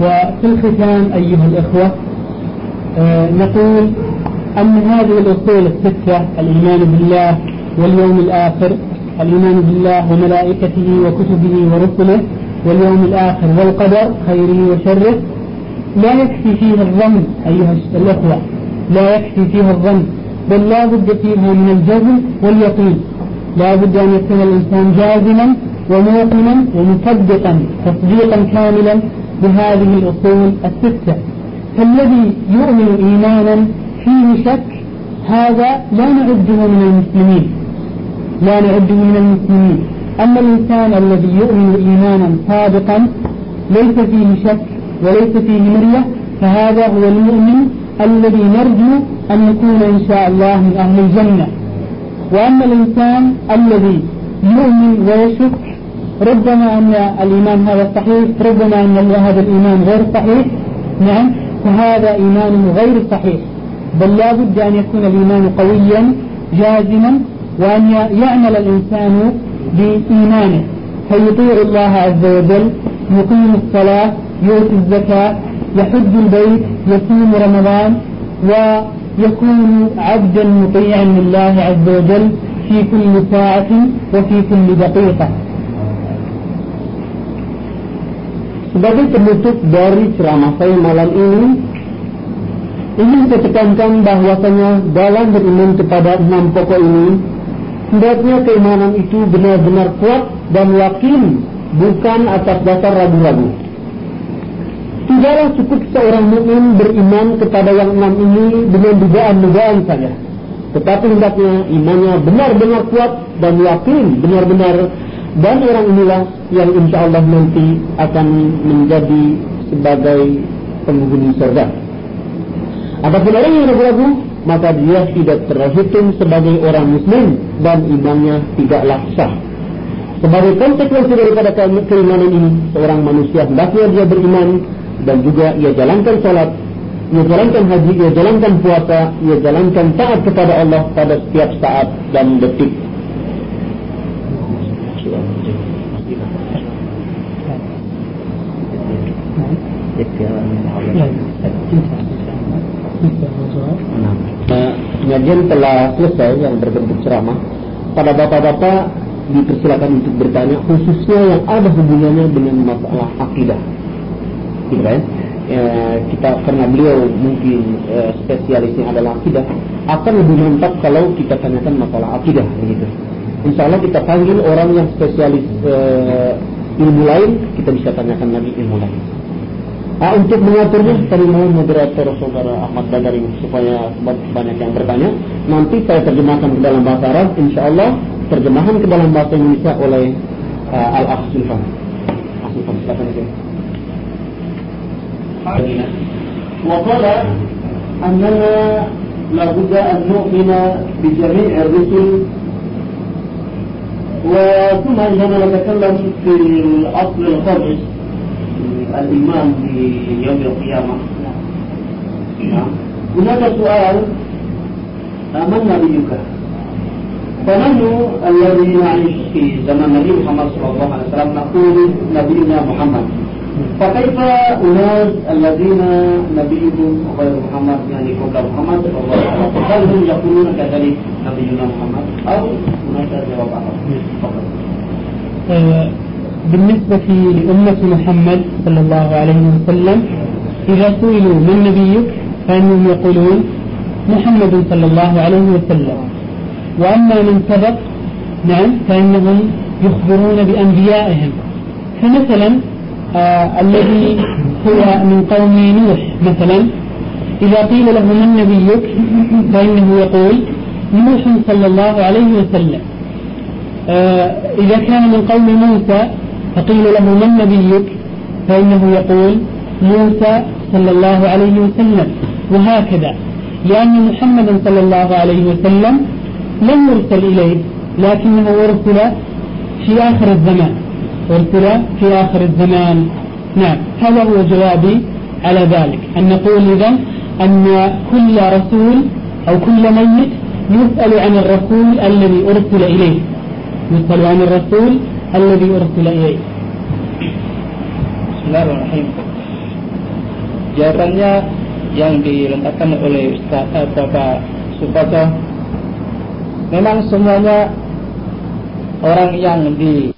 وفي الختام أيها الأخوة نقول أن هذه الأصول الستة الإيمان بالله واليوم الآخر الإيمان بالله وملائكته وكتبه ورسله واليوم الآخر والقدر خيره وشره لا يكفي فيه الظن أيها الأخوة لا يكفي فيها الظن بل لا بد فيها من الجزم واليقين لا بد أن يكون الإنسان جازما وموقنا ومصدقا تصديقا كاملا بهذه الأصول الستة. فالذي يؤمن إيمانا فيه شك هذا لا نعده من المسلمين. لا نعده من المسلمين. أما الإنسان الذي يؤمن إيمانا صادقا ليس فيه شك وليس فيه مرية فهذا هو المؤمن الذي نرجو أن يكون إن شاء الله من أهل الجنة. وأما الإنسان الذي يؤمن ويشك ربما أن الإيمان هذا صحيح ربما أن هذا الإيمان غير صحيح نعم فهذا إيمان غير صحيح. بل لا بد أن يكون الإيمان قويا جازما وأن يعمل الإنسان بإيمانه. فيطيع الله عز وجل يقيم الصلاة يؤتي الزكاة يحج البيت يصوم رمضان ويكون عبدا مطيعا لله عز وجل في كل ساعة وفي كل دقيقة. Sebagai penutup dari ceramah saya malam ini Ingin saya tekankan bahwasanya dalam beriman kepada enam pokok ini Hendaknya keimanan itu benar-benar kuat dan yakin Bukan atas dasar ragu-ragu Tidaklah cukup seorang mukmin beriman kepada yang enam ini dengan dugaan-dugaan saja. Tetapi hendaknya imannya benar-benar kuat dan yakin benar-benar dan orang inilah yang insya Allah nanti akan menjadi sebagai penghuni surga. Apapun orang yang ragu-ragu, maka dia tidak terhitung sebagai orang muslim dan imannya tidaklah sah. Sebagai konsekuensi daripada keimanan ini, seorang manusia hendaknya dia beriman dan juga ia jalankan salat, ia jalankan haji, ia jalankan puasa, ia jalankan taat kepada Allah pada setiap saat dan detik. Pengajian telah selesai yang berbentuk ceramah. Pada bapak-bapak dipersilakan untuk bertanya khususnya yang ada hubungannya dengan masalah akidah. Gitu kan? E, kita karena beliau mungkin e, spesialisnya adalah akidah akan lebih mantap kalau kita tanyakan masalah akidah begitu. Insya Allah kita panggil orang yang spesialis e, ilmu lain kita bisa tanyakan lagi ilmu lain Ah, untuk mengaturnya, tadi mohon moderator saudara Ahmad Badari supaya banyak yang bertanya. Nanti saya terjemahkan ke dalam bahasa Arab, insya Allah terjemahan ke dalam bahasa Indonesia oleh uh, Al-Akh Sulfan. silakan. وقال أننا لابد أن نؤمن بجميع الرسل وثم عندما نتكلم في الأصل الخامس الإيمان بيوم القيامة. نعم. هناك سؤال من نبيك فنحن الذي نعيش في زمن النبي محمد صلى الله عليه وسلم نقول نبينا محمد. فكيف أناس الذين نبيهم غير محمد يعني قبل محمد صلى الله عليه وسلم هل هم يقولون كذلك نبينا محمد أو هناك جواب آخر؟ آه، بالنسبة لأمة محمد صلى الله عليه وسلم إذا سئلوا من نبيك فإنهم يقولون محمد صلى الله عليه وسلم. وأما من سبق نعم فإنهم يخبرون بأنبيائهم. فمثلا آه الذي هو من قوم نوح مثلا إذا قيل له من نبيك فإنه يقول نوح صلى الله عليه وسلم. آه إذا كان من قوم موسى فقيل له من نبيك؟ فإنه يقول موسى صلى الله عليه وسلم. وهكذا. لأن محمدا صلى الله عليه وسلم لم يرسل إليه لكنه أرسل في آخر الزمان. أرسل في آخر الزمان. نعم. هذا هو جوابي على ذلك. أن نقول إذا أن كل رسول أو كل ميت يسأل عن الرسول الذي أرسل إليه. يسأل عن الرسول الذي أرسل إليه Bismillahirrahmanirrahim. Jawabannya yang dilengkapkan oleh Ustaz eh, Bapak Supato memang semuanya orang yang di